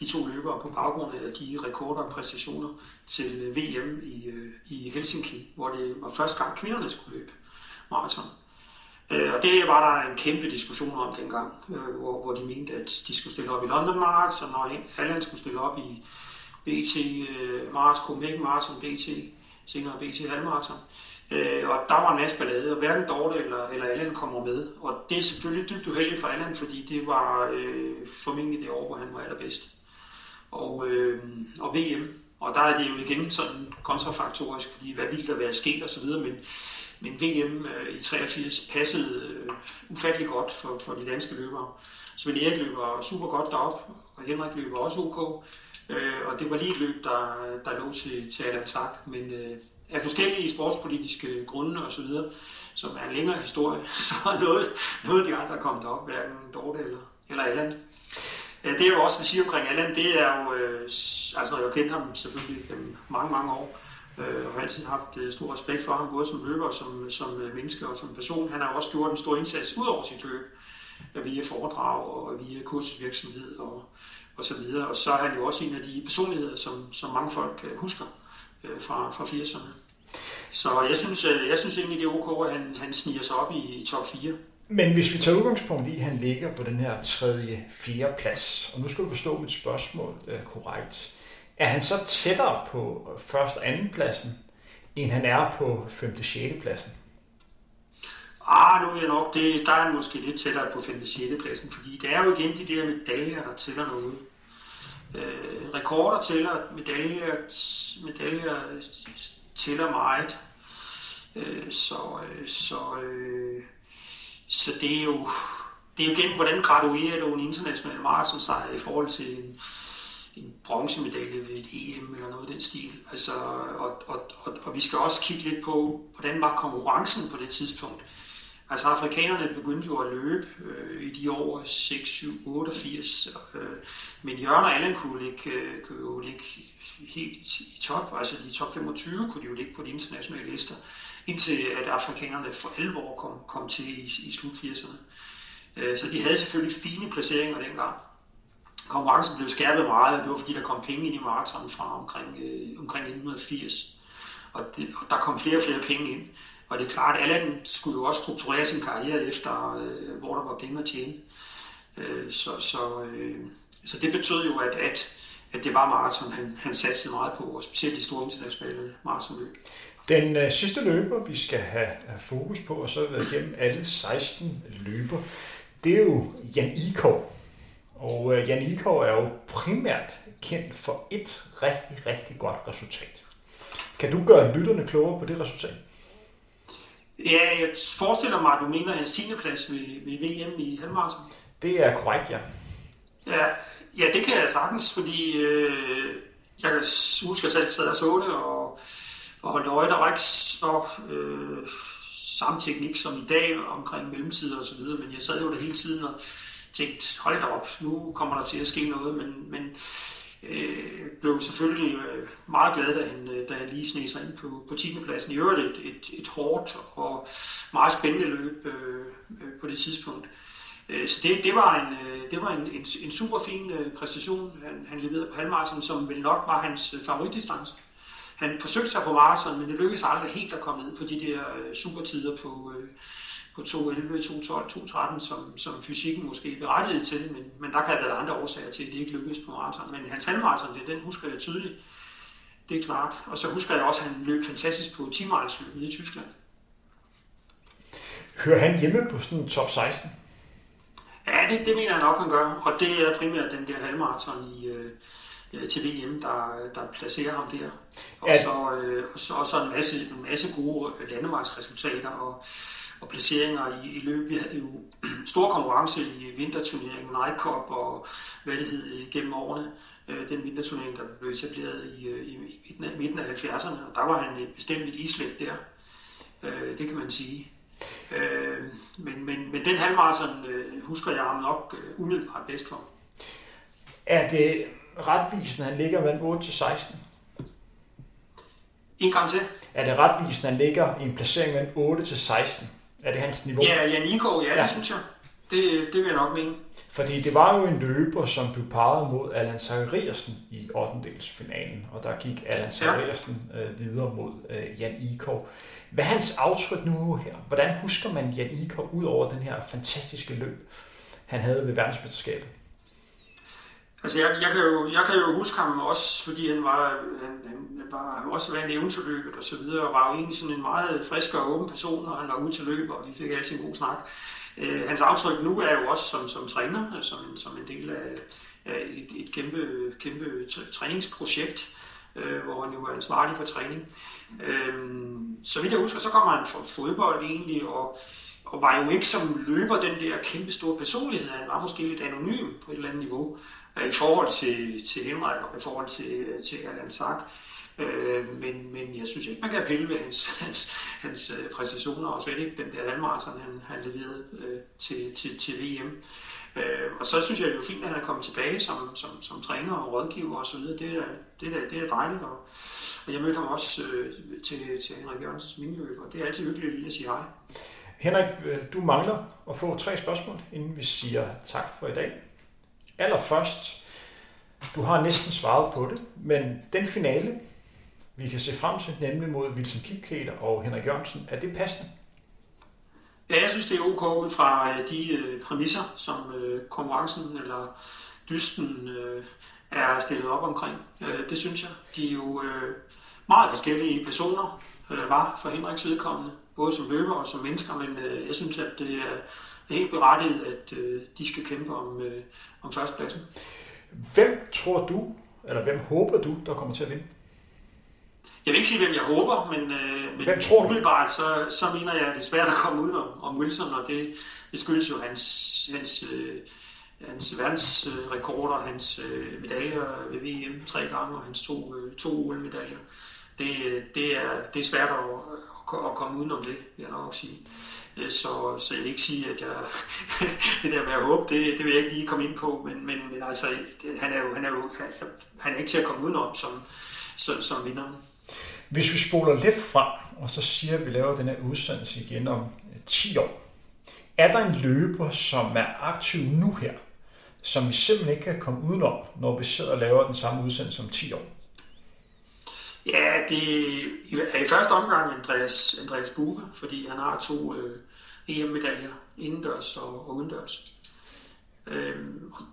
[SPEAKER 2] de to løbere på baggrund af de rekorder og præstationer til øh, VM i, øh, i Helsinki, hvor det var første gang kvinderne skulle løbe maraton. Øh, og det var der en kæmpe diskussion om dengang, hvor, hvor de mente, at de skulle stille op i London Marathon, og Allan skulle stille op i BT Marathon, Copenhagen Marathon, BT, senere BT Halmarathon. Øh, og der var en masse ballade, og hverken Dorte eller, eller Allan kommer med. Og det er selvfølgelig dybt uheldigt for Allan, fordi det var øh, formentlig det år, hvor han var allerbedst. Og, øh, og VM, og der er det jo igen sådan kontrafaktorisk, fordi hvad ville der være sket osv., men, men VM øh, i 83 passede øh, ufattelig godt for, for de danske løbere. Svend Erik løber super godt derop, og Henrik løber også ok. Øh, og det var lige et løb, der, der lå til, til Allan Tak, men øh, af forskellige sportspolitiske grunde osv., som er en længere historie, så er noget, noget af de andre kommet op, hverken Dorte eller, eller Ja, Det er jo også, vi siger omkring Allan, det er jo, øh, altså når jeg har kendt ham selvfølgelig gennem mange, mange år, øh, og har altid haft øh, stor respekt for ham, både som løber, som, som øh, menneske og som person. Han har også gjort en stor indsats ud over sit løb, øh, via foredrag og via kursusvirksomhed og, og så videre. Og så er han jo også en af de personligheder, som, som mange folk øh, husker øh, fra, fra 80'erne. Så jeg synes, øh, jeg synes egentlig, det er ok, at han, han sniger sig op i, i top 4.
[SPEAKER 1] Men hvis vi tager udgangspunkt i, at han ligger på den her tredje, fjerde plads, og nu skal du forstå mit spørgsmål øh, korrekt, er han så tættere på øh, første og anden pladsen, end han er på femte, sjette pladsen?
[SPEAKER 2] Ah, nu er jeg nok, det, der er han måske lidt tættere på 5. 6. pladsen, fordi det er jo igen de der medaljer, der tæller noget. Øh, rekorder tæller, medaljer, medaljer tæller meget. Øh, så, øh, så, øh, så det er jo det er jo igen, hvordan graduerer du en international sejr i forhold til en, en bronzemedalje ved et EM eller noget af den stil. Altså, og, og, og, og vi skal også kigge lidt på, hvordan var konkurrencen på det tidspunkt. Altså afrikanerne begyndte jo at løbe øh, i de år 6, 7, 88, øh, men Jørgen og Allan kunne, ligge, øh, kunne jo ligge helt i top, altså de top 25 kunne de jo ligge på de internationale lister, indtil at afrikanerne for alvor kom, kom til i, i slut 80'erne. Øh, så de havde selvfølgelig fine placeringer dengang. konkurrencen blev skærpet meget, og det var fordi, der kom penge ind i maraton fra omkring, øh, omkring 1980. Og, det, og der kom flere og flere penge ind. Og det er klart, at Allan skulle jo også strukturere sin karriere efter, øh, hvor der var penge at tjene. Øh, så, så, øh, så det betød jo, at, at, at det var maraton, han, han satte meget på, og specielt de store internationale maratonløb.
[SPEAKER 1] Den øh, sidste løber, vi skal have, have fokus på, og så har været igennem alle 16 løber, det er jo Jan Ikov. Og øh, Jan Ikov er jo primært kendt for et rigtig, rigtig godt resultat. Kan du gøre lytterne klogere på det resultat?
[SPEAKER 2] Ja, jeg forestiller mig, at du mener hans 10. plads ved, ved VM i halvmarathon.
[SPEAKER 1] Det er korrekt, ja.
[SPEAKER 2] Ja, ja det kan jeg sagtens, fordi øh, jeg kan huske, at jeg selv sad og så det, og, og holdt øje. Der var ikke så øh, samme teknik som i dag omkring mellemtider og så videre, men jeg sad jo der hele tiden og tænkte, hold da op, nu kommer der til at ske noget, men, men øh, blev selvfølgelig øh, meget glad, da han, øh, da han lige sneg sig ind på, på 10. pladsen. I øvrigt et, et, et hårdt og meget spændende løb øh, øh, på det tidspunkt. Øh, så det, det var en, øh, det var en, en, en super fin øh, præstation, han, han leverede på halvmarathon, som vel nok var hans favoritdistance. Han forsøgte sig på maraton, men det lykkedes aldrig helt at komme ned på de der supertider på, på 2.11, 2.12, 2.13, som, som fysikken måske berettigede til, men, men der kan have været andre årsager til, at det ikke lykkedes på maraton. Men hans halvmaraton, det, den husker jeg tydeligt. Det er klart. Og så husker jeg også, at han løb fantastisk på 10 i Tyskland.
[SPEAKER 1] Hører han hjemme på sådan en top 16?
[SPEAKER 2] Ja, det, det mener jeg nok, han gør. Og det er primært den der halvmaraton i, øh, til VM, der, der placerer ham der. Og, ja. så, øh, og, så, og så en masse, en masse gode landevejsresultater og, og placeringer i, i løb. Vi havde jo stor konkurrence i vinterturneringen, Night Cup og hvad det hed gennem årene. Øh, den vinterturnering, der blev etableret i, øh, i, i midten af 70'erne, og der var han bestemt et islet der. Øh, det kan man sige. Øh, men, men, men den halvmarathon øh, husker jeg ham nok øh, umiddelbart bedst for.
[SPEAKER 1] Er det retvisende, han ligger mellem 8 til 16?
[SPEAKER 2] En gang til.
[SPEAKER 1] Er det retvisende, han ligger i en placering mellem 8 til 16? Er det hans niveau?
[SPEAKER 2] Ja, Jan Iko, ja, ja, det synes jeg. Det, det vil jeg nok mene.
[SPEAKER 1] Fordi det var jo en løber, som blev parret mod Allan Zachariasen i 8. finalen, og der gik Allan Zachariasen ja. øh, videre mod øh, Jan Ikov. Hvad er hans aftryk nu her? Hvordan husker man Jan Ikov ud over den her fantastiske løb, han havde ved verdensmesterskabet?
[SPEAKER 2] Altså, jeg, jeg, kan jo, jeg kan jo huske ham også, fordi han var, han, han var også været eventyrløbet løbet og så videre, og var jo egentlig sådan en meget frisk og åben person, når han var ude til løb, og vi fik altid en god snak. Øh, hans aftryk nu er jo også som, som træner, som, som en del af, af et, et kæmpe, kæmpe træningsprojekt, øh, hvor han jo er ansvarlig for træning. Øh, så vidt jeg husker, så kommer han fra fodbold egentlig, og, og var jo ikke som løber den der kæmpe store personlighed. Han var måske lidt anonym på et eller andet niveau i forhold til, til Henrik og i forhold til, til Allan Sack. Øh, men, men jeg synes ikke, man kan pille ved hans, hans, hans øh, præstationer, og slet ikke den der halvmarathon, han, han leverede øh, til, til, til VM. Øh, og så synes jeg, det er fint, at han er kommet tilbage som, som, som træner og rådgiver osv. Det er, det, er, det er dejligt, og, og jeg mødte ham også øh, til, til Henrik Jørgensens miniløb, og det er altid hyggeligt lige at sige hej.
[SPEAKER 1] Henrik, øh, du mangler at få tre spørgsmål, inden vi siger tak for i dag. Allerførst, du har næsten svaret på det, men den finale, vi kan se frem til, nemlig mod Wilson Kipketer og Henrik Jørgensen. Er det passende?
[SPEAKER 2] Ja, jeg synes, det er ok ud fra øh, de øh, præmisser, som øh, konkurrencen eller dysten er stillet op omkring. Det synes jeg. De er jo meget forskellige personer, var for Henriks vedkommende, både som løber og som mennesker, men jeg synes, at det er helt berettiget, at de skal kæmpe om, om førstepladsen.
[SPEAKER 1] Hvem tror du, eller hvem håber du, der kommer til at vinde?
[SPEAKER 2] Jeg vil ikke sige, hvem jeg håber, men, øh, men
[SPEAKER 1] hvem tror
[SPEAKER 2] umiddelbart, så, så mener jeg, at det er svært at komme ud om, om Wilson, og det, det skyldes jo hans, hans, øh, hans verdensrekorder, hans øh, medaljer ved VM tre gange, og hans to, øh, to OL-medaljer. Det, det, er, det er svært at, at, komme udenom det, vil jeg nok sige. Øh, så, så jeg vil ikke sige, at jeg, det der med at håbe, det, det vil jeg ikke lige komme ind på, men, men, men altså, han er jo, han er jo han er ikke til at komme udenom som, som, som vinderen.
[SPEAKER 1] Hvis vi spoler lidt frem, og så siger, at vi laver den her udsendelse igen om øh, 10 år, er der en løber, som er aktiv nu her, som vi simpelthen ikke kan komme udenom, når vi sidder og laver den samme udsendelse om 10 år?
[SPEAKER 2] Ja, det er i første omgang Andreas, Andreas Buge, fordi han har to øh, EM-medaljer indendørs og, og udendørs. Øh,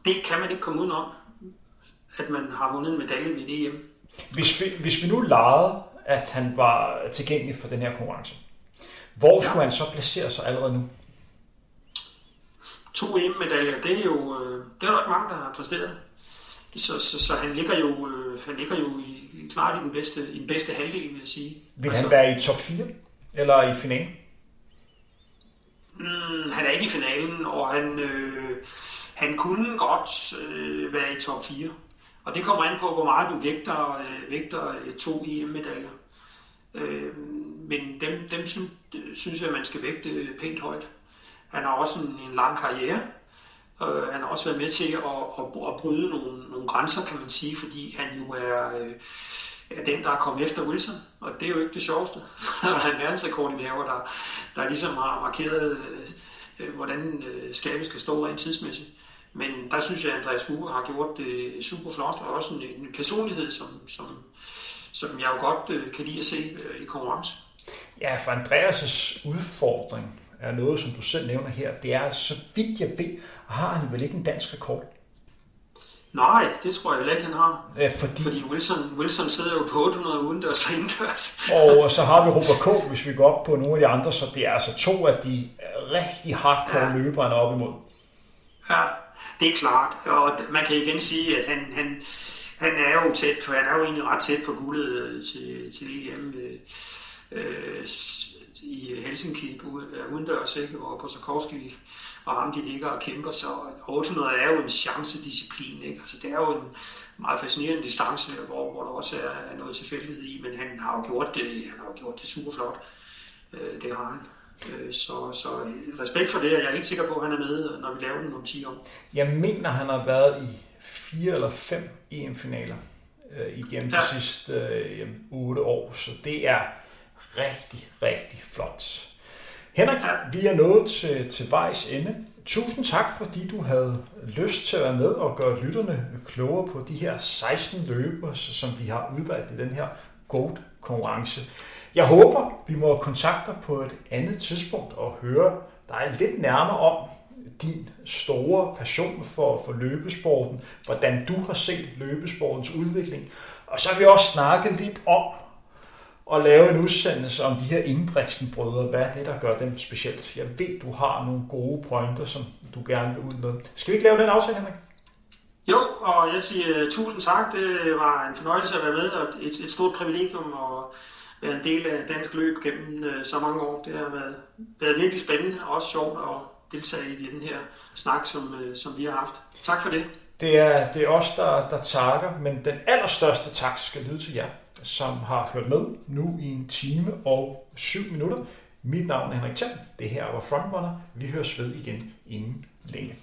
[SPEAKER 2] det kan man ikke komme udenom, at man har vundet en medalje ved et EM.
[SPEAKER 1] Hvis vi, hvis vi nu legede, at han var tilgængelig for den her konkurrence, hvor ja. skulle han så placere sig allerede nu?
[SPEAKER 2] To EM-medaljer, det er jo øh, det er der ikke mange, der har præsteret. Så, så, så han ligger jo, øh, han ligger jo i, klart i den bedste, i den bedste halvdel, vil jeg sige.
[SPEAKER 1] Vil altså, han være i top 4? Eller i finalen?
[SPEAKER 2] Mm, han er ikke i finalen, og han, øh, han kunne godt øh, være i top 4. Og det kommer an på, hvor meget du vægter, øh, vægter øh, to EM-medaljer. Øh, men dem, dem synes, synes jeg, man skal vægte pænt højt. Han har også en, en lang karriere. Øh, han har også været med til at, at, at bryde nogle, nogle grænser, kan man sige, fordi han jo er, øh, er den, der er kommet efter Wilson. Og det er jo ikke det sjoveste. han er en verdensrekordindehaver, der, der ligesom har markeret, øh, hvordan øh, skabet skal stå rent tidsmæssigt. Men der synes jeg, at Andreas Buge har gjort det super flot, og også en, en personlighed, som, som, som jeg jo godt øh, kan lide at se øh, i konkurrence.
[SPEAKER 1] Ja, for Andreas' udfordring er noget, som du selv nævner her. Det er, så vidt jeg ved, har han vel ikke en dansk rekord?
[SPEAKER 2] Nej, det tror jeg ikke, han har.
[SPEAKER 1] Ja, fordi...
[SPEAKER 2] fordi Wilson, Wilson sidder jo på 800 udendørs og indendørs.
[SPEAKER 1] og så har vi Robert K., hvis vi går op på nogle af de andre, så det er altså to af de rigtig hardcore ja. løbere, han er op imod.
[SPEAKER 2] Ja, det er klart. Og man kan igen sige, at han, han, han er jo tæt på, han er jo egentlig ret tæt på guldet øh, til, til EM øh, øh, i Helsinki udendørs, ikke? hvor Posakowski og ham, de ligger og kæmper, så 800 er jo en chancedisciplin, ikke? Altså, det er jo en meget fascinerende distance, hvor, hvor der også er noget tilfældighed i, men han har jo gjort det, han har jo gjort det super flot. Øh, det har han. Øh, så, så respekt for det, og jeg er helt sikker på, at han er med, når vi laver den om 10 år.
[SPEAKER 1] Jeg mener, han har været i fire eller fem EM-finaler øh, igennem ja. de sidste øh, 8 år, så det er rigtig, rigtig flot. Henrik, vi er nået til, til vejs ende. Tusind tak, fordi du havde lyst til at være med og gøre lytterne klogere på de her 16 løber, som vi har udvalgt i den her GOAT-konkurrence. Jeg håber, vi må kontakte dig på et andet tidspunkt og høre dig lidt nærmere om din store passion for, for løbesporten, hvordan du har set løbesportens udvikling. Og så har vi også snakket lidt om, at lave en udsendelse om de her Ingebrigtsen-brødre. Hvad er det, der gør dem specielt? Jeg ved, du har nogle gode pointer, som du gerne vil ud med. Skal vi ikke lave den aftale, Henrik?
[SPEAKER 2] Jo, og jeg siger uh, tusind tak. Det var en fornøjelse at være med, og et, et stort privilegium at være en del af dansk løb gennem uh, så mange år. Det har været, været virkelig spændende og også sjovt at deltage i den her snak, som, uh, som vi har haft. Tak for det.
[SPEAKER 1] Det er, det er os, der, der takker, men den allerstørste tak skal lyde til jer som har hørt med nu i en time og syv minutter. Mit navn er Henrik Thiem. Det her var Frontrunner. Vi høres ved igen inden længe.